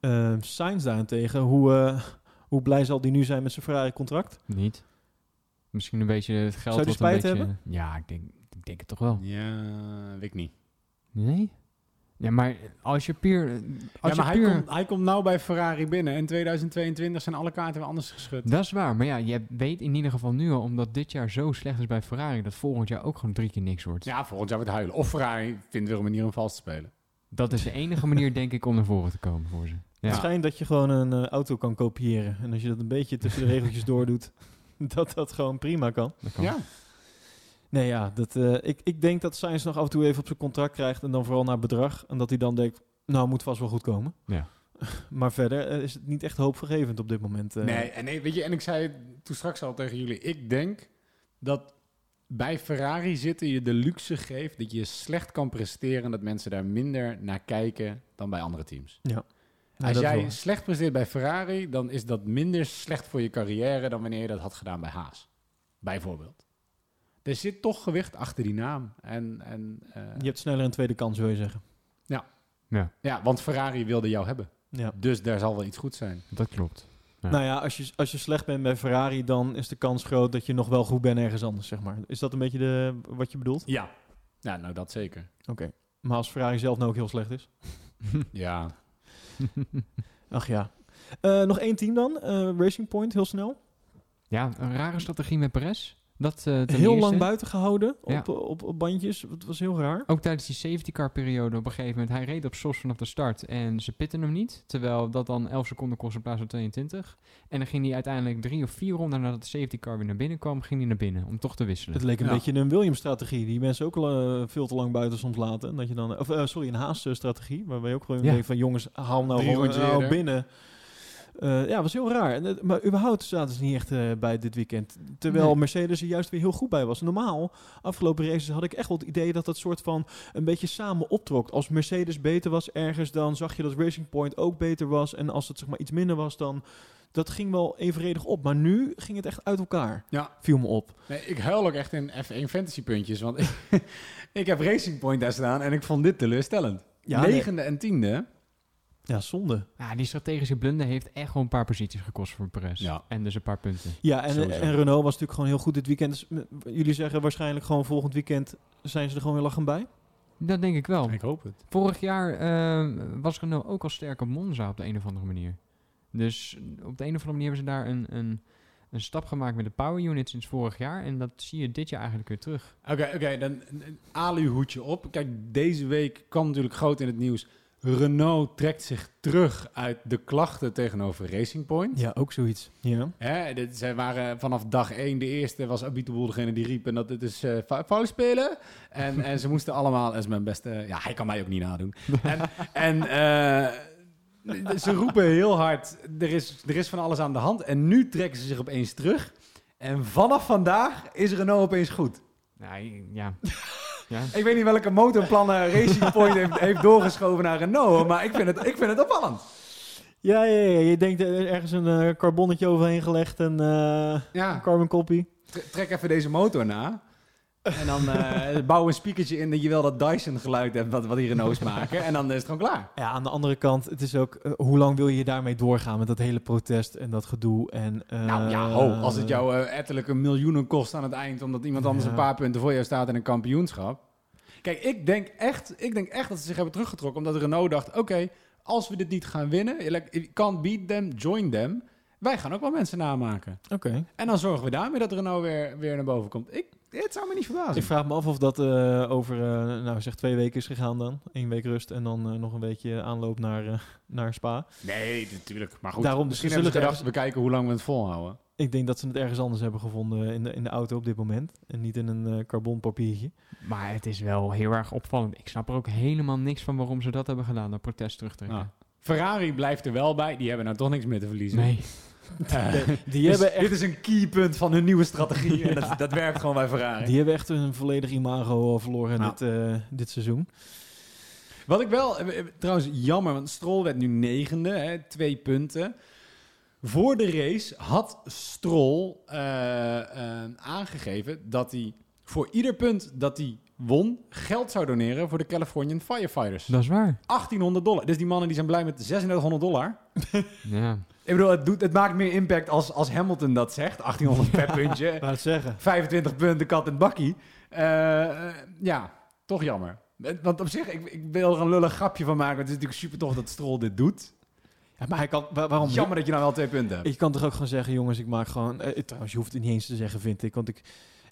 Eh Sainz daarentegen, hoe, eh, hoe blij zal die nu zijn met zijn Ferrari-contract? Niet. Misschien een beetje het geld Zou die een spijt beetje... Ja, ik denk, ik denk het toch wel. Ja, weet ik niet. Nee? Ja, maar als je puur... Als Ja, je hij, komt, hij komt nou bij Ferrari binnen. In 2022 zijn alle kaarten weer anders geschud. Dat is waar. Maar ja, je weet in ieder geval nu al, omdat dit jaar zo slecht is bij Ferrari, dat volgend jaar ook gewoon drie keer niks wordt. Ja, volgend jaar wordt huilen. Of Ferrari vindt weer een manier om vals te spelen. Dat is de enige manier, denk ik, om naar voren te komen voor ze. Ja. Het schijnt dat je gewoon een eh, auto kan kopiëren. En als je dat een beetje tussen de regeltjes doordoet, dat dat gewoon prima kan. Dat kan. Ja. Nee, ja, dat, eh, ik, ik denk dat Sainz nog af en toe even op zijn contract krijgt en dan vooral naar bedrag. En dat hij dan denkt, nou, moet vast wel goed komen. Ja. Maar verder eh, is het niet echt hoopvergevend op dit moment. eh. Nee, en nee, weet je, en ik zei toen straks al tegen jullie. Ik denk dat bij Ferrari zitten je de luxe geeft dat je slecht kan presteren en dat mensen daar minder naar kijken dan bij andere teams. Nee, Als jij wel. slecht presteert bij Ferrari, dan is dat minder slecht voor je carrière dan wanneer je dat had gedaan bij Haas. Bijvoorbeeld. Er zit toch gewicht achter die naam. En, en, eh, Je hebt sneller een tweede kans, wil je zeggen. Ja, ja, want Ferrari wilde jou hebben. Ja. Dus daar zal wel iets goed zijn. dat klopt. Ja. Nou ja, als je, als je slecht bent bij Ferrari, dan is de kans groot dat je nog wel goed bent ergens anders, zeg maar. Is dat een beetje de, wat je bedoelt? Ja. Ja, nou dat zeker. Oké. Maar als Ferrari zelf nou ook heel slecht is? Ja. Ach ja. Eh, nog één team dan. Eh, Racing Point, heel snel. Ja, een rare strategie met Perez. Dat eh, heel eerste. lang buiten gehouden op, Ja. op, op, bandjes. Het was heel raar. Ook tijdens die safety car periode op een gegeven moment. Hij reed op SOS vanaf de start en ze pitten hem niet. Terwijl dat dan 11 seconden kost in plaats van 22. En dan ging hij uiteindelijk drie of vier ronden nadat de safety car weer naar binnen kwam, ging hij naar binnen om toch te wisselen. Het leek een Ja. beetje een Williams-strategie. Die mensen ook al eh, veel te lang buiten soms laten. En Dat je dan, of, eh, sorry, een Haas-strategie. Waarbij je ook gewoon Ja. denkt van jongens, haal nou Drie gewoon nou binnen. Eh, ja, was heel raar. En, maar überhaupt zaten ze niet echt eh, bij dit weekend. Terwijl Nee. Mercedes er juist weer heel goed bij was. Normaal, afgelopen races had ik echt wel het idee dat dat soort van een beetje samen optrok. Als Mercedes beter was ergens, dan zag je dat Racing Point ook beter was. En als het zeg maar iets minder was, dan... Dat ging wel evenredig op. Maar nu ging het echt uit elkaar. Ja. Viel me op. Nee, ik huil ook echt in F1 fantasy puntjes. Want ik, ik heb Racing Point daar staan en ik vond dit teleurstellend. Ja, nee. Negende en tiende. Ja, zonde. Ja, die strategische blunder heeft echt gewoon een paar posities gekost voor Perez. Ja. En dus een paar punten. Ja, en, Sowieso. en Renault was natuurlijk gewoon heel goed dit weekend. Dus, jullie zeggen waarschijnlijk gewoon volgend weekend zijn ze er gewoon weer lachend bij. Dat denk ik wel. Ik hoop het. Vorig jaar eh, was Renault ook al sterk op Monza op de een of andere manier. Dus op de een of andere manier hebben ze daar een, een, een stap gemaakt met de power unit sinds vorig jaar. En dat zie je dit jaar eigenlijk weer terug. Oké, oké, dan een- een aluhoedje op. Kijk, deze week kwam natuurlijk groot in het nieuws. Renault trekt zich terug uit de klachten tegenover Racing Point. Ja, ook zoiets. Ja. Hè, dit, zij waren vanaf dag één de eerste, was Abiteboel degene die riep en dat het is eh fou- fout spelen. En, en ze moesten allemaal, dat is mijn beste, ja, hij kan mij ook niet nadoen. En, en eh, ze roepen heel hard, er is, er is van alles aan de hand. En nu trekken ze zich opeens terug. En vanaf vandaag is Renault opeens goed. Nee, ja. Ja. Ik weet niet welke motorplannen Racing Point heeft, heeft doorgeschoven naar Renault, maar ik vind het, ik vind het opvallend. Ja, ja, ja, je denkt eh, ergens een eh, carbonnetje overheen gelegd en eh, een carbon copy. tre- trek even deze motor na. En dan eh, bouw een speakertje in dat je wel dat Dyson geluid hebt wat, wat die Renaults maken. En dan is het gewoon klaar. Ja, aan de andere kant, het is ook, eh, hoe lang wil je daarmee doorgaan met dat hele protest en dat gedoe? En, eh, nou ja, ho, als het jou eh, ettelijke miljoenen kost aan het eind, omdat iemand anders Ja. een paar punten voor jou staat in een kampioenschap. Kijk, ik denk echt, ik denk echt dat ze zich hebben teruggetrokken, omdat Renault dacht, oké, als we dit niet gaan winnen, like, can't beat them, join them. Wij gaan ook wel mensen namaken. Oké. En dan zorgen we daarmee dat Renault weer, weer naar boven komt. Ik, het zou me niet verbazen. Ik vraag me af of dat eh, over, eh, nou zeg twee weken is gegaan dan. Eén week rust en dan eh, nog een weekje aanloop naar, eh, naar Spa. Nee, natuurlijk. Maar goed, Daarom, misschien ze hebben ze zullen gedacht, we kijken hoe lang we het volhouden. Ik denk dat ze het ergens anders hebben gevonden in de, in de auto op dit moment. En niet in een eh carbonpapiertje. Maar het is wel heel erg opvallend. Ik snap er ook helemaal niks van waarom ze dat hebben gedaan. Dat protest terugtrekken. Ferrari blijft er wel bij. Die hebben nou toch niks meer te verliezen. Nee. Die, dus hebben echt, Dit is een keypunt van hun nieuwe strategie. en dat, dat werkt gewoon bij Ferrari. die hebben echt een volledig imago verloren Nou. dit, eh, dit seizoen. Wat ik wel, eh, eh, trouwens jammer, want Stroll werd nu negende, hè, twee punten. Voor de race had Stroll aangegeven dat hij voor ieder punt dat hij won, geld zou doneren voor de Californian Firefighters. Dat is waar. 1800 dollar. Dus die mannen die zijn blij met 3600 dollar. Ja. Ik bedoel, het, doet, het maakt meer impact als, als Hamilton dat zegt. 1800 per puntje. Laat het zeggen. 25 punten, kat en bakkie. Eh, eh, ja, toch jammer. Eh, Want op zich, ik, ik wil er een lullig grapje van maken. Het is natuurlijk super tof dat Stroll dit doet. Ja, maar hij kan... wa- waarom? Jammer dat je nou wel twee punten hebt. Je kan toch ook gewoon zeggen, jongens, ik maak gewoon... eh, trouwens, je hoeft het niet eens te zeggen, vind ik. Want ik,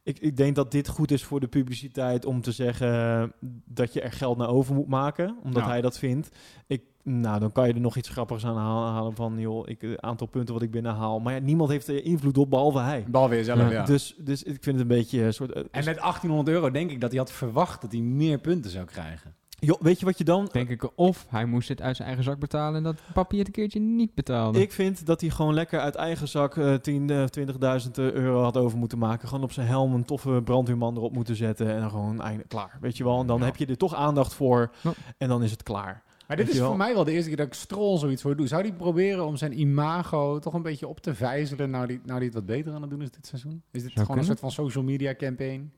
ik, ik denk dat dit goed is voor de publiciteit om te zeggen dat je er geld naar over moet maken. Omdat Ja. hij dat vindt. Ik, nou, dan kan je er nog iets grappigs aan halen, van, joh, ik, het aantal punten wat ik binnenhaal. Maar ja, niemand heeft er invloed op, behalve hij. Bal weer zelf, Ja. ja. Dus, dus ik vind het een beetje een soort... eh, En met 1800 euro denk ik dat hij had verwacht dat hij meer punten zou krijgen. joh, weet je wat je dan... Denk ik, of hij moest het uit zijn eigen zak betalen en dat papier het een keertje niet betaalde. Ik vind dat hij gewoon lekker uit eigen zak eh 10, eh, 20.000 euro had over moeten maken. Gewoon op zijn helm een toffe brandweerman erop moeten zetten. En dan gewoon einde, klaar. Weet je wel? En dan Ja. heb je er toch aandacht voor. Ja. En dan is het klaar. Maar dit is voor mij wel de eerste keer dat ik Stroll zoiets voor doe. Zou hij proberen om zijn imago toch een beetje op te vijzelen... nou die, nou die het wat beter aan het doen is dit seizoen? Is dit gewoon kunnen. een soort van social media campaign?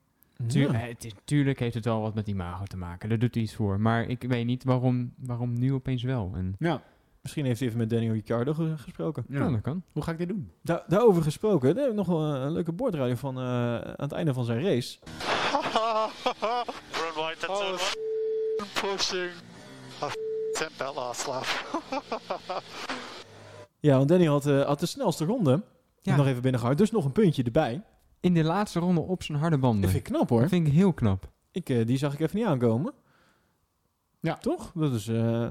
Tuur- Ja. eh, het is, tuurlijk heeft het wel wat met imago te maken. Daar doet hij iets voor. Maar ik weet niet waarom, waarom nu opeens wel. En, Ja. Misschien heeft hij even met Daniel Ricciardo ge- gesproken. ja. dat kan. Hoe ga ik dit doen? Da- daarover gesproken. Daar heb ik nog wel een leuke boordradio van eh, aan het einde van zijn race. Run that's. Pushing. Lap. Ja, want Daniel had, eh, had de snelste ronde. Ja. Nog even binnengehaald. Dus nog een puntje erbij. In de laatste ronde op zijn harde banden. Dat vind ik knap hoor. Dat vind ik heel knap. Ik, eh, die zag ik even niet aankomen. Ja. Toch? Dat is... eh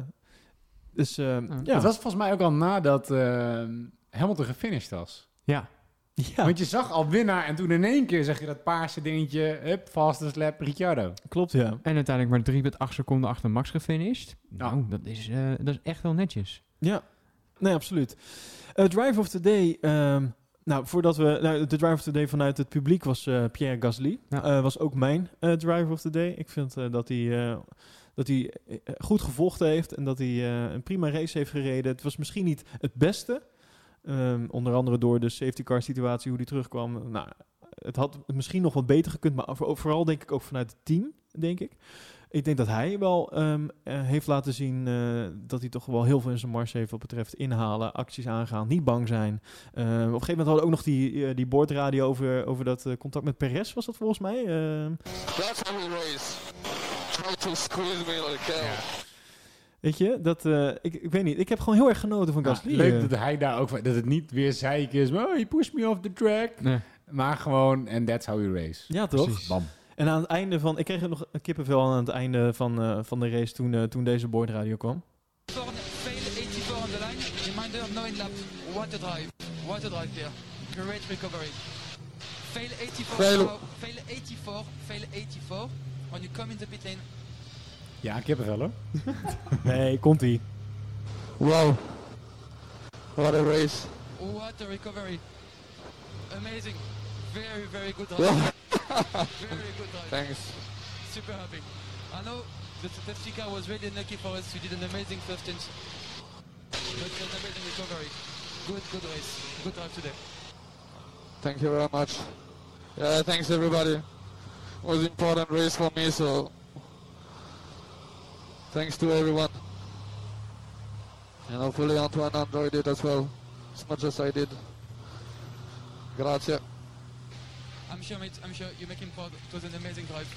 dus, ja. Het was volgens mij ook al nadat uh, Hamilton gefinished was. Ja. Ja, Want je zag al winnaar en toen in één keer zeg je dat paarse dingetje... Hup, fastest lap, Ricciardo. klopt ja. En uiteindelijk maar 3,8 seconden achter Max gefinished. Ja. Nou, dat is, eh, dat is echt wel netjes. Ja, nee, absoluut. Eh Drive of the Day. ehm, nou, voordat we. Nou, de Drive of the Day vanuit het publiek was eh, Pierre Gasly. Ja. Eh, was ook mijn eh Drive of the Day. Ik vind eh, dat hij. eh, dat hij goed gevochten heeft en dat hij eh, een prima race heeft gereden. Het was misschien niet het beste. Ehm, onder andere door de safety car situatie, hoe die terugkwam. Nou, het had misschien nog wat beter gekund, maar voor- vooral denk ik ook vanuit het team, denk ik. Ik denk dat hij wel ehm, eh, heeft laten zien eh, dat hij toch wel heel veel in zijn mars heeft wat betreft inhalen, acties aangaan, niet bang zijn. Eh, op een gegeven moment hadden we ook nog die, eh, die boordradio over, over dat contact met Perez, was dat volgens mij? Ehm, That's how we race. Try to squeeze me like hell. Weet je, dat, eh, ik, ik weet niet. Ik heb gewoon heel erg genoten van Ja, Gasly. leuk eh. dat hij daar ook... van- Dat het niet weer zeik is. Oh, he pushed me off the track. Nee. Maar gewoon, and that's how you race. ja, toch? Precies. Bam. En aan het einde van... Ik kreeg er nog een kippenvel aan het einde van, eh, van de race toen, eh, toen deze boordradio kwam. Fail 84 on the line. Reminder, no in lap. What a drive. What a drive there. Great recovery. Fail 84. Fail. Fail 84. Fail 84. When you come in the pit lane. Ja, kippenvel hoor. Nee, komt-ie. Wow. What a race. What a recovery. Amazing. Very, very good drive. very good drive. Thanks. Super happy. I know the safety car was really lucky for us. You did an amazing first stint. But an amazing recovery. Good, good race. Good drive today. Thank you very much. Yeah, thanks everybody. It was an important race for me, so thanks to everyone. And hopefully Antoine enjoyed it as well, as much as I did. Grazie. I'm sure, mate. I'm sure you make him proud. It was an amazing drive.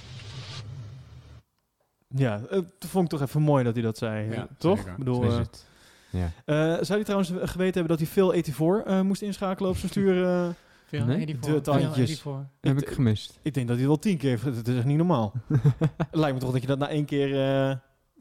Ja, eh, dat vond ik toch even mooi dat hij dat zei. Ja, eh, toch? zeker. Ik bedoel, eh, het. Ja. eh, zou hij trouwens geweten hebben dat hij veel 84 eh, moest inschakelen op zijn stuur? eh? Veel Nee? 84. De tandjes. Veel 84. heb ik- gemist. ik denk dat hij het wel tien keer heeft. Dat is echt niet normaal. Lijkt me toch dat je dat na één keer...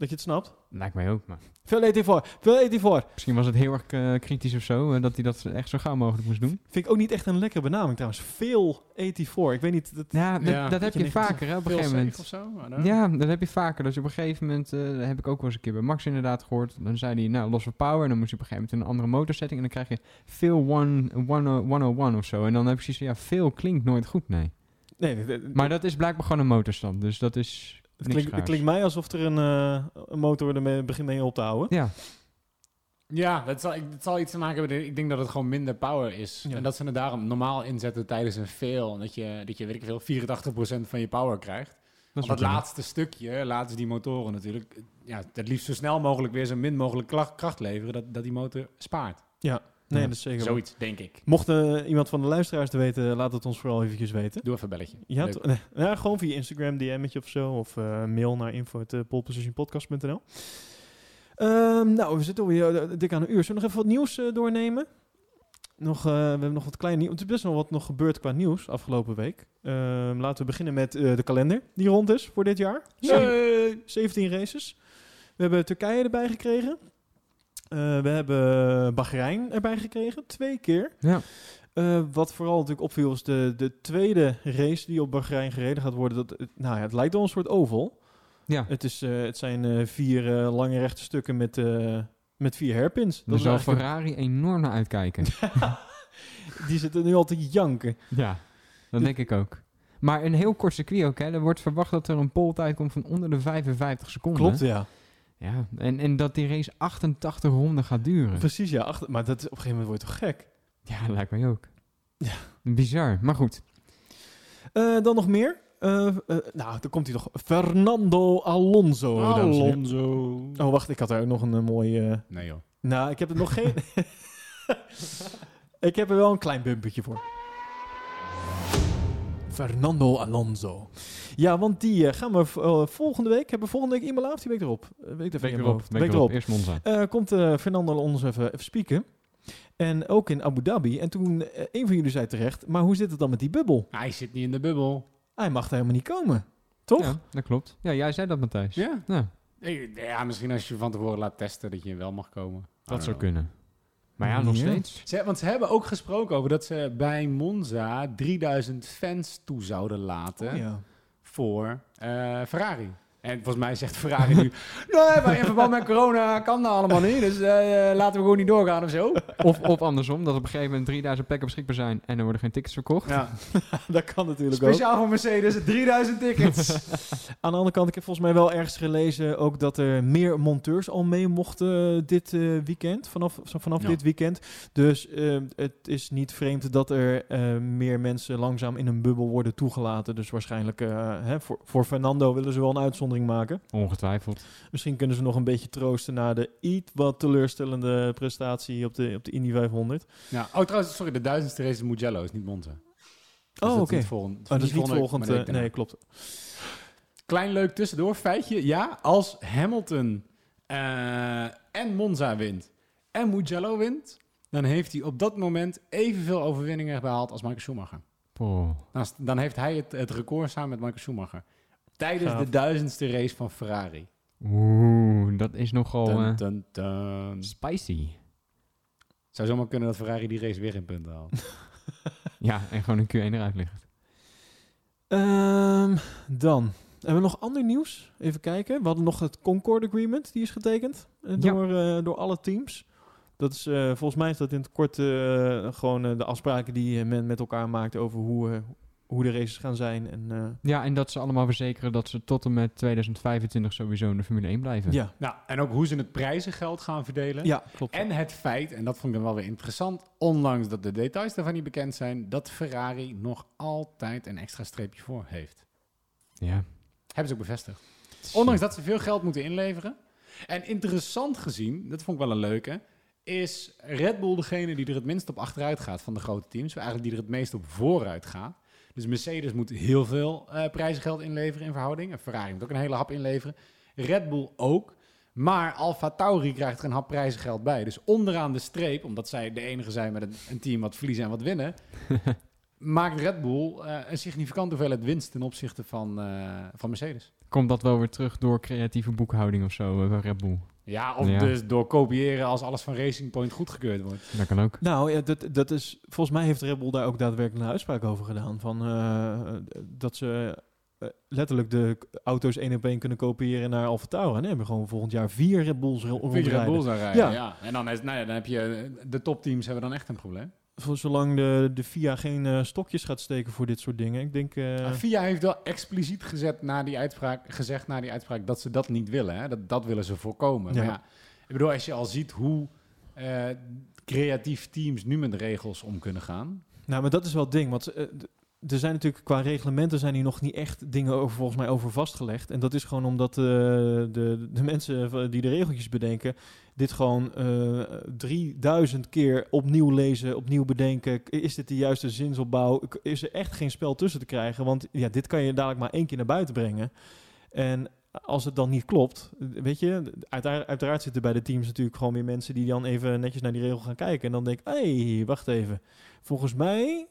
dat je het snapt? Lijkt mij ook, maar Veel 84, veel 84. misschien was het heel erg eh, kritisch of zo, eh, dat hij dat echt zo gauw mogelijk moest doen. Vind ik ook niet echt een lekkere benaming trouwens. Veel 84. Ik weet niet... Dat, Ja, dat, Ja. dat heb je vaker hè, op een gegeven moment. of zo? Ja, dat heb je vaker. Dus op een gegeven moment, eh, dat heb ik ook wel eens een keer bij Max inderdaad gehoord. Dan zei hij, nou, los van power. En dan moest hij op een gegeven moment een andere motorsetting. En dan krijg je veel one, one, 101 of zo. En dan heb je zoiets van, ja, veel klinkt nooit goed, nee. nee, Maar dat is blijkbaar gewoon een motorstand. Dus dat is het, klinkt, het klinkt mij alsof er een, eh, een motor ermee begint mee op te houden. Ja, Ja, dat zal, dat zal iets te maken hebben. Ik denk dat het gewoon minder power is. Ja. En dat ze het daarom normaal inzetten tijdens een fail. Dat je, dat je weet ik veel, 84% van je power krijgt. dat laatste stukje, laten ze die motoren natuurlijk... Ja, het liefst zo snel mogelijk weer zo min mogelijk kracht leveren. Dat, dat die motor spaart. Ja, Nee, dat is zeker. Zoiets, denk ik. Mocht eh, iemand van de luisteraars te weten, laat het ons vooral eventjes weten. Doe even een belletje. Ja, nee, ja, gewoon via Instagram, DM'tje of zo. Of eh, mail naar info.polepositionpodcast.nl Ehm nou, we zitten alweer eh, dik aan een uur. Zullen we nog even wat nieuws eh, doornemen? Nog, eh, we hebben nog wat klein nieuws. Het is best wel wat nog gebeurd qua nieuws afgelopen week. Ehm, laten we beginnen met eh, de kalender die rond is voor dit jaar. Zeven- 17 races. We hebben Turkije erbij gekregen. Eh, we hebben Bahrein erbij gekregen, twee keer. Ja. Eh, wat vooral natuurlijk opviel is de, de tweede race die op Bahrein gereden gaat worden. Dat, het- nou ja, het lijkt wel een soort oval. Ja, Het, is, eh, het zijn vier lange rechte stukken met, met vier hairpins. Daar eigenlijk- Ferrari enorm naar uitkijken. die zitten nu al te janken. ja, dat denk ik ook. Maar een heel kort circuit ook, hè. Er wordt verwacht dat er een poltijd komt van onder de 55 seconden. Klopt, ja. Ja, en, en dat die race 88 ronden gaat duren. Precies, ja. Maar dat is, op een gegeven moment wordt het toch gek. Ja, dat lijkt mij ook. Ja. Bizar, maar goed. Eh, dan nog meer. Eh, eh, nou, dan komt hij nog. Fernando Alonso. Alonso. Oh, wacht. Ik had daar ook nog een mooie... eh, Nee joh. Nou, ik heb er nog geen. ik heb er wel een klein bumpertje voor. Fernando Alonso. Ja, want die eh, gaan we eh, volgende week. Hebben we volgende week Imola of die week erop? Eh, even Week in mijn erop, week erop. Eerst Monza. Eh, komt eh, Fernando Alonso even, even spieken. En ook in Abu Dhabi. En toen, een van jullie zei terecht, maar hoe zit het dan met die bubbel? Hij zit niet in de bubbel. Hij mag er helemaal niet komen. Toch? Ja, dat klopt. Ja, jij zei dat, Matthijs. Ja. Ja, misschien als je van tevoren laat testen dat je wel mag komen. Dat zou know. kunnen. Maar ja, nog Ja. steeds. Ze, want ze hebben ook gesproken over dat ze bij Monza 3000 fans toe zouden laten Oh, ja. voor eh, Ferrari. En volgens mij zegt Ferrari nu... Nee, maar in verband met corona kan dat allemaal niet. Dus eh, laten we gewoon niet doorgaan of zo. Of, of andersom, dat op een gegeven moment 3000 plekken beschikbaar zijn en er worden geen tickets verkocht. Ja. dat kan natuurlijk ook. Speciaal voor Mercedes, 3000 tickets. Aan de andere kant, ik heb volgens mij wel ergens gelezen ook dat er meer monteurs al mee mochten dit eh, weekend, vanaf, vanaf Ja. dit weekend. Dus eh, het is niet vreemd dat er eh, meer mensen langzaam in een bubbel worden toegelaten. Dus waarschijnlijk eh, hè, voor, voor Fernando willen ze wel een uitzondering maken. Ongetwijfeld. Misschien kunnen ze nog een beetje troosten na de iets wat teleurstellende prestatie op de, op de Indy 500. ja. Oh, trouwens, sorry, de duizendste race is Mugello, is niet Monza. Dus oh, oké. Volgend, Oh, dat is niet volgend. eh, nee, klopt. Klein leuk tussendoor, feitje. Ja, als Hamilton eh, en Monza wint en Mugello wint, dan heeft hij op dat moment evenveel overwinningen behaald als Michael Schumacher. Is- dan heeft hij het, het record samen met Michael Schumacher. Tijdens Gaaf. de duizendste race van Ferrari. Oeh, dat is nogal Dun, eh, dun, dun. spicy. Zou zomaar kunnen dat Ferrari die race weer in punten haalt. Ja, en gewoon een Q1 eruit ligt. Ehm, dan hebben we nog ander nieuws. Even kijken. We hadden nog het Concord Agreement. Die is getekend eh, Ja. door, eh, door alle teams. Dat is, eh, volgens mij is dat in het kort eh, gewoon eh, de afspraken die eh, men met elkaar maakt over hoe, eh, hoe de races gaan zijn. En, eh, Ja, en dat ze allemaal verzekeren dat ze tot en met 2025 sowieso in de Formule 1 blijven. ja. nou, en ook hoe ze het prijzengeld gaan verdelen. ja, klopt. En het feit, en dat vond ik dan wel weer interessant, ondanks dat de details daarvan niet bekend zijn, dat Ferrari nog altijd een extra streepje voor heeft. Ja. Hebben ze ook bevestigd. Ondanks dat ze veel geld moeten inleveren. En interessant gezien, dat vond ik wel een leuke, is Red Bull degene die er het minst op achteruit gaat van de grote teams. Eigenlijk die er het meest op vooruit gaat. Dus Mercedes moet heel veel eh prijzengeld inleveren in verhouding. En Ferrari moet ook een hele hap inleveren. Red Bull ook. Maar Alfa Tauri krijgt er een hap prijzengeld bij. Dus onderaan de streep, omdat zij de enige zijn met een, een team wat verliezen en wat winnen, maakt Red Bull eh, een significante hoeveelheid winst ten opzichte van, eh, van Mercedes. Komt dat wel weer terug door creatieve boekhouding of zo bij Red Bull? Ja, of Ja. dus door kopiëren als alles van Racing Point goedgekeurd wordt. Dat kan ook. Nou, ja, dat, dat is, volgens mij heeft Red Bull daar ook daadwerkelijk een uitspraak over gedaan. Van, eh, dat ze eh, letterlijk de auto's één op één kunnen kopiëren naar Alfa Tauri. En dan hebben we gewoon volgend jaar vier Red Bulls ro- Vind je Red rondrijden. Bull zou rijden? Ja. Ja. En dan, is, nou ja, dan heb je eh, de topteams hebben dan echt een probleem. Voor zolang de, de FIA geen eh, stokjes gaat steken voor dit soort dingen. Ik denk... eh, Maar FIA heeft wel expliciet gezet na die uitspraak, gezegd na die uitspraak dat ze dat niet willen. Hè? Dat, dat willen ze voorkomen. Ja. Maar ja, ik bedoel, als je al ziet hoe eh, creatief teams nu met de regels om kunnen gaan. Nou, maar dat is wel het ding. Want er zijn natuurlijk qua reglementen zijn hier nog niet echt dingen over, volgens mij over vastgelegd. En dat is gewoon omdat eh, de, de mensen die de regeltjes bedenken, dit gewoon eh 3000 keer opnieuw lezen, opnieuw bedenken. Is dit de juiste zinsopbouw? Is er echt geen spel tussen te krijgen? Want ja, dit kan je dadelijk maar één keer naar buiten brengen. En als het dan niet klopt, weet je, uiteraard, zitten bij de teams natuurlijk gewoon weer mensen die dan even netjes naar die regel gaan kijken. En dan denk ik, hey, wacht even. Volgens mij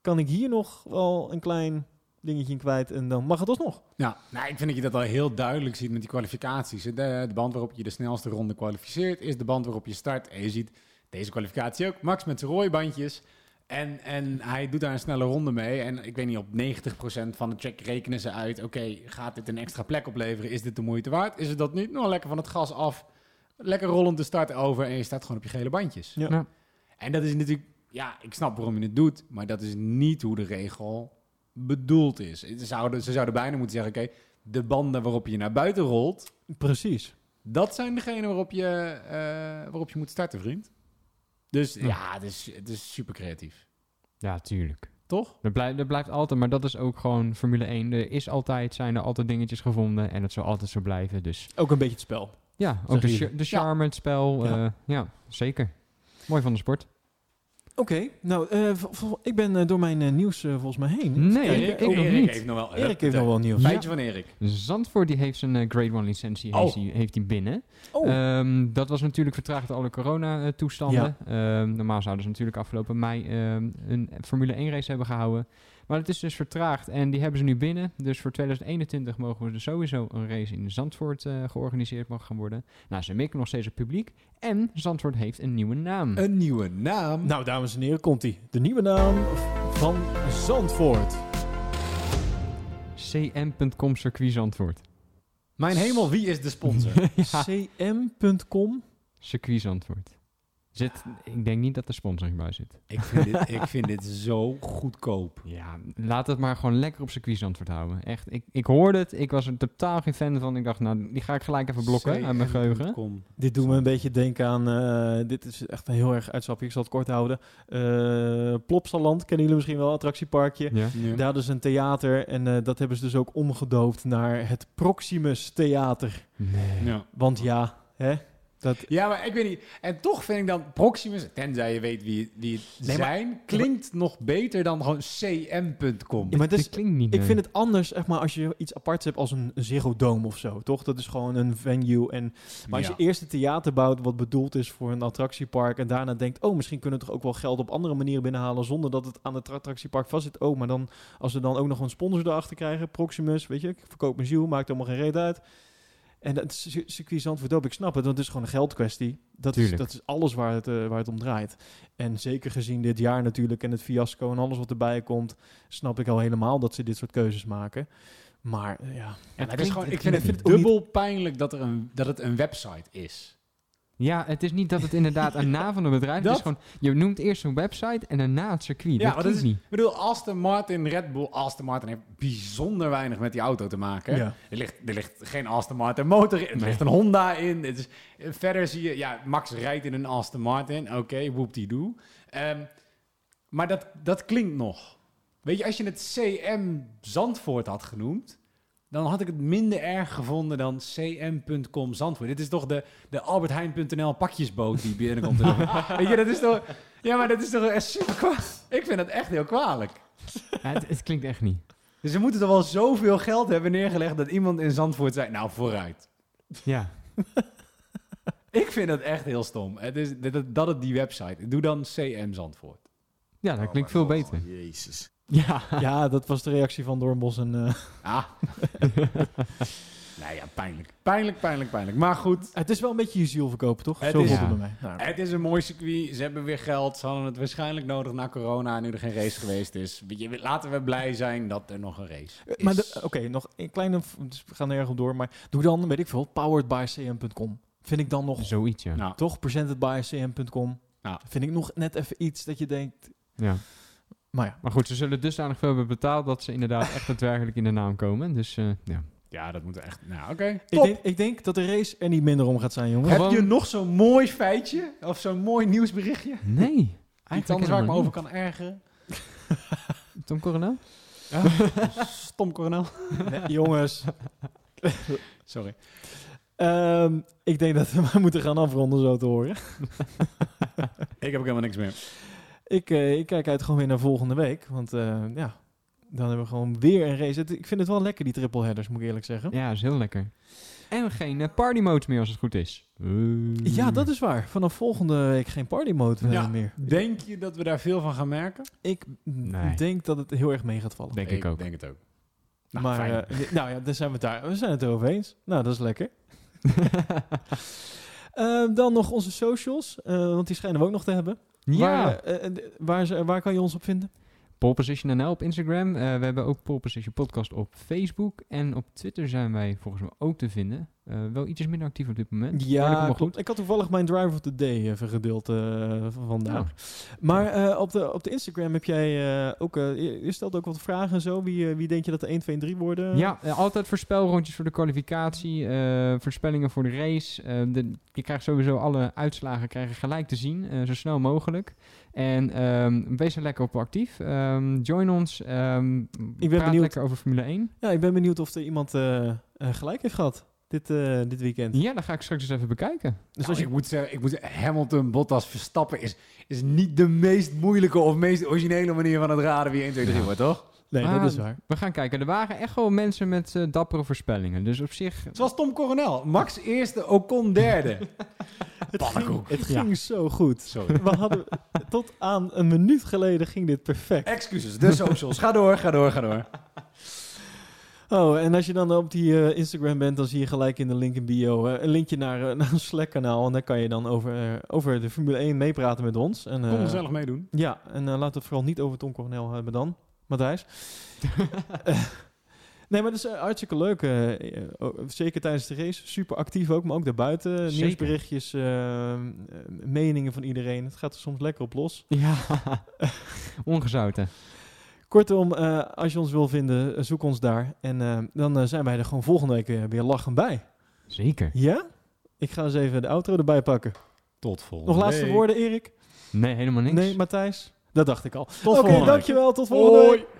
kan ik hier nog wel een klein dingetje in kwijt en dan mag het alsnog. Ja, nou, ik vind dat je dat al heel duidelijk ziet met die kwalificaties. De, de band waarop je de snelste ronde kwalificeert is de band waarop je start. En je ziet deze kwalificatie ook. Max met zijn rooibandjes. En, en hij doet daar een snelle ronde mee. En ik weet niet, op 90% van de track rekenen ze uit... oké, gaat dit een extra plek opleveren? Is dit de moeite waard? Is het dat niet? Nou, lekker van het gas af. Lekker rollend de start over en je staat gewoon op je gele bandjes. Ja. Ja. En dat is natuurlijk... Ja, ik snap waarom je het doet, maar dat is niet hoe de regel bedoeld is. Ze zouden, ze zouden bijna moeten zeggen, oké, de banden waarop je naar buiten rolt, Precies. dat zijn degenen waarop je, eh, waarop je moet starten, vriend. Dus Ja. ja, het, is, het is super creatief. Ja, tuurlijk. Toch? Er, blijft, blijft altijd, maar dat is ook gewoon Formule 1. Er is altijd, zijn er altijd dingetjes gevonden en het zal altijd zo blijven. Dus Ook een beetje het spel. ja, ook de, de charme, het spel. Ja. Ja. ja, zeker. Mooi van de sport. Oké, nou, eh, ik ben eh, door mijn eh, nieuws volgens mij heen. Nee, Even ik- kijken. ik nog Erik niet. heeft nog wel, Erik heeft nog wel nieuws. Feitje van Erik. Zandvoort die heeft zijn Grade 1 licentie Oh. heeft, hij, heeft binnen. Oh, Ehm, dat was natuurlijk vertraagd door alle corona-toestanden. Ehm, normaal zouden ze natuurlijk afgelopen mei ehm, een Formule 1 race hebben gehouden. Maar het is dus vertraagd en die hebben ze nu binnen. Dus voor 2021 mogen we er sowieso een race in Zandvoort eh, georganiseerd mogen gaan worden. Nou, ze mikken nog steeds op publiek. En Zandvoort heeft een nieuwe naam. Een nieuwe naam. nou, dames en heren, komt ie. De nieuwe naam van Zandvoort. cm.com circuit Zandvoort. Mijn hemel, wie is de sponsor? ja, cm.com. circuit Zandvoort. Zit, ik denk niet dat er sponsoring bij zit. ik, vind dit, ik vind dit zo goedkoop. Ja, laat het maar gewoon lekker op circuit Zandvoort houden. Echt, ik, ik hoorde het. Ik was er totaal geen fan van. Ik dacht, nou, die ga ik gelijk even blokken uit mijn geheugen. Dit doet me een beetje denken aan, eh, dit is echt een heel erg uitstapje, ik zal het kort houden. Eh Plopsaland, kennen jullie misschien wel, attractieparkje. Ja. Ja. Daar hadden ze een theater en eh, dat hebben ze dus ook omgedoopt naar het Proximus Theater. Nee. Ja. Want ja, hè, dat, Ja, maar ik weet niet. En toch vind ik dan Proximus, tenzij je weet wie, wie het Nee, maar- zijn, klinkt nog beter dan gewoon cm.com. Ja, maar het is- Dit klinkt niet. ik nee. vind het anders, zeg maar, als je iets aparts hebt als een, een Ziggo Dome of zo, toch? Dat is gewoon een venue en Maar als Ja. je eerst een theater bouwt wat bedoeld is voor een attractiepark en daarna denkt, oh, misschien kunnen we toch ook wel geld op andere manieren binnenhalen zonder dat het aan het attractiepark vastzit. Oh, maar dan als we dan ook nog een sponsor erachter krijgen, Proximus, weet je, ik verkoop mijn ziel, maakt helemaal geen reet uit. En dat circuit Zandvoort ook, ik snap het, want het is gewoon een geldkwestie. Dat, is, dat is alles waar het, eh, waar het om draait. En zeker gezien dit jaar natuurlijk en het fiasco en alles wat erbij komt, snap ik al helemaal dat ze dit soort keuzes maken. Maar eh, ja, Ja, het het is gewoon, ik het vind het, ook niet- dubbel pijnlijk dat, er een, dat het een website is. Ja, het is niet dat het inderdaad een naam van een bedrijf is. Dat- Het is gewoon, je noemt eerst een website en daarna het circuit. Ja, dat is- niet. Ik bedoel, Aston Martin, Red Bull, Aston Martin heeft bijzonder weinig met die auto te maken. Ja. Er, ligt, er ligt geen Aston Martin motor in, er Nee. ligt een Honda in. Het is, verder zie je, ja, Max rijdt in een Aston Martin. Oké, whoop-die-doo. Ehm, maar dat, dat klinkt nog. Weet je, als je het CM Zandvoort had genoemd, dan had ik het minder erg gevonden dan cm.com Zandvoort. Dit is toch de, de Albertheijn.nl pakjesboot die binnenkomt. Weet je, dat is toch... Ja, maar dat is toch echt super kwalijk. Ik vind dat echt heel kwalijk. Ja, het, het klinkt echt niet. Dus ze moeten toch wel zoveel geld hebben neergelegd dat iemand in Zandvoort zei, nou vooruit. Ja. Ik vind dat echt heel stom. Het is, dat, dat- dat het die website. Doe dan CM Zandvoort. Ja, dat klinkt veel beter. Jezus. Ja. ja, dat was de reactie van Doornbos en... eh, Ah. nou ja, pijnlijk. Pijnlijk, pijnlijk, pijnlijk. Maar goed, Het is wel een beetje je ziel verkopen, toch? Het Zo is- het Ja. bij mij. Nou, het is een mooi circuit. Ze hebben weer geld. Ze hadden het waarschijnlijk nodig na corona, nu er geen race geweest is. Weet je, laten we blij zijn dat er nog een race is. eh, maar de- oké, nog een kleine... dus we gaan er erg op door, maar doe dan, weet ik veel, powered by cm.com. Vind ik dan nog... Zoiets, ja. Nou, Toch? Presented by cm.com. Ja. Vind ik nog net even iets dat je denkt... ja. Maar ja, Maar goed, ze zullen dusdanig veel hebben betaald dat ze inderdaad echt daadwerkelijk in de naam komen. Dus eh, ja. ja, dat moet echt... Nou, oké. ik denk, ik denk dat de race er niet minder om gaat zijn, jongen. Heb je nog zo'n mooi feitje? Of zo'n mooi nieuwsberichtje? Nee. Iets anders waar ik me over kan ergeren? Tom Coronel? Stom, Coronel. Nee, jongens. Sorry. Ehm, ik denk dat we maar moeten gaan afronden, zo te horen. Ik heb ook helemaal niks meer. Ik, eh, ik kijk uit gewoon weer naar volgende week. Want eh, ja, dan hebben we gewoon weer een race. Het- ik vind het wel lekker, die triple headers, moet ik eerlijk zeggen. Ja, is heel lekker. En geen eh, party modes meer als het goed is. Ja, dat is waar. Vanaf volgende week geen party mode Ja. meer. Denk je dat we daar veel van gaan merken? Ik Nee. denk dat het heel erg mee gaat vallen. Denk ik ook. denk het ook. Nou, maar eh, nou ja, daar zijn we het daar. We zijn het erover eens. Nou, dat is lekker. Eh, dan nog onze socials, eh, want die schijnen we ook nog te hebben. Ja, Waar, eh, eh, waar, kan je ons op vinden? Pole Position NL op Instagram. Eh, we hebben ook Pole Position Podcast op Facebook. En op Twitter zijn wij volgens mij ook te vinden. Eh, wel iets minder actief op dit moment. Ja, wel klopt. goed. Ik had toevallig mijn driver of the day even gedeeld eh, van vandaag. Oh. Maar op, de, op de Instagram heb jij ook... je, je stelt ook wat vragen en zo. Wie, wie denk je dat de 1, 2 en 3 worden? Ja, altijd voorspelrondjes voor de kwalificatie, voorspellingen voor de race. De, je krijgt sowieso alle uitslagen krijgen gelijk te zien, zo snel mogelijk. En ehm, wees er lekker op actief. Ehm, join ons. ehm ben praat benieuwd. lekker over Formule 1. Ja, ik ben benieuwd of er iemand eh, eh, gelijk heeft gehad dit, eh, dit weekend. Ja, dat ga ik straks eens even bekijken. Dus Nou, als je ik moet zeggen, ik moet zeggen, Hamilton, Bottas, Verstappen is, is niet de meest moeilijke of meest originele manier van het raden wie 1, 2, 3 Ja. wordt, toch? Nee, Ah, dat is waar. We gaan kijken. Er waren echt wel mensen met eh, dappere voorspellingen. Dus op zich... Zoals Tom Coronel. Max eerste, Ocon derde. Het ging, het Ja. ging zo goed. Sorry. We hadden, tot aan een minuut geleden ging dit perfect. Excuses, de socials. Ga door, ga door, ga door. Oh, en als je dan op die eh, Instagram bent, dan zie je gelijk in de link in bio eh, een linkje naar, naar een Slack-kanaal. En daar kan je dan over, over de Formule 1 meepraten met ons. En, Kom gezellig meedoen. Ja, en laten we het vooral niet over Tom Coronel hebben dan, Matthijs. Eh, nee, maar dat is eh, hartstikke leuk. eh, zeker tijdens de race. Super actief ook, maar ook daarbuiten. Zeker. Nieuwsberichtjes, eh, eh, meningen van iedereen. Het gaat er soms lekker op los. Ja, ongezouten. Kortom, als je ons wil vinden, zoek ons daar. En dan zijn wij er gewoon volgende week weer lachen bij. Zeker. Ja? Ik ga eens even de outro erbij pakken. Tot volgende Nog laatste week. woorden, Erik? Nee, helemaal niks. Nee, Matthijs? Dat dacht ik al. Oké, dankjewel. Tot volgende week. Hoi.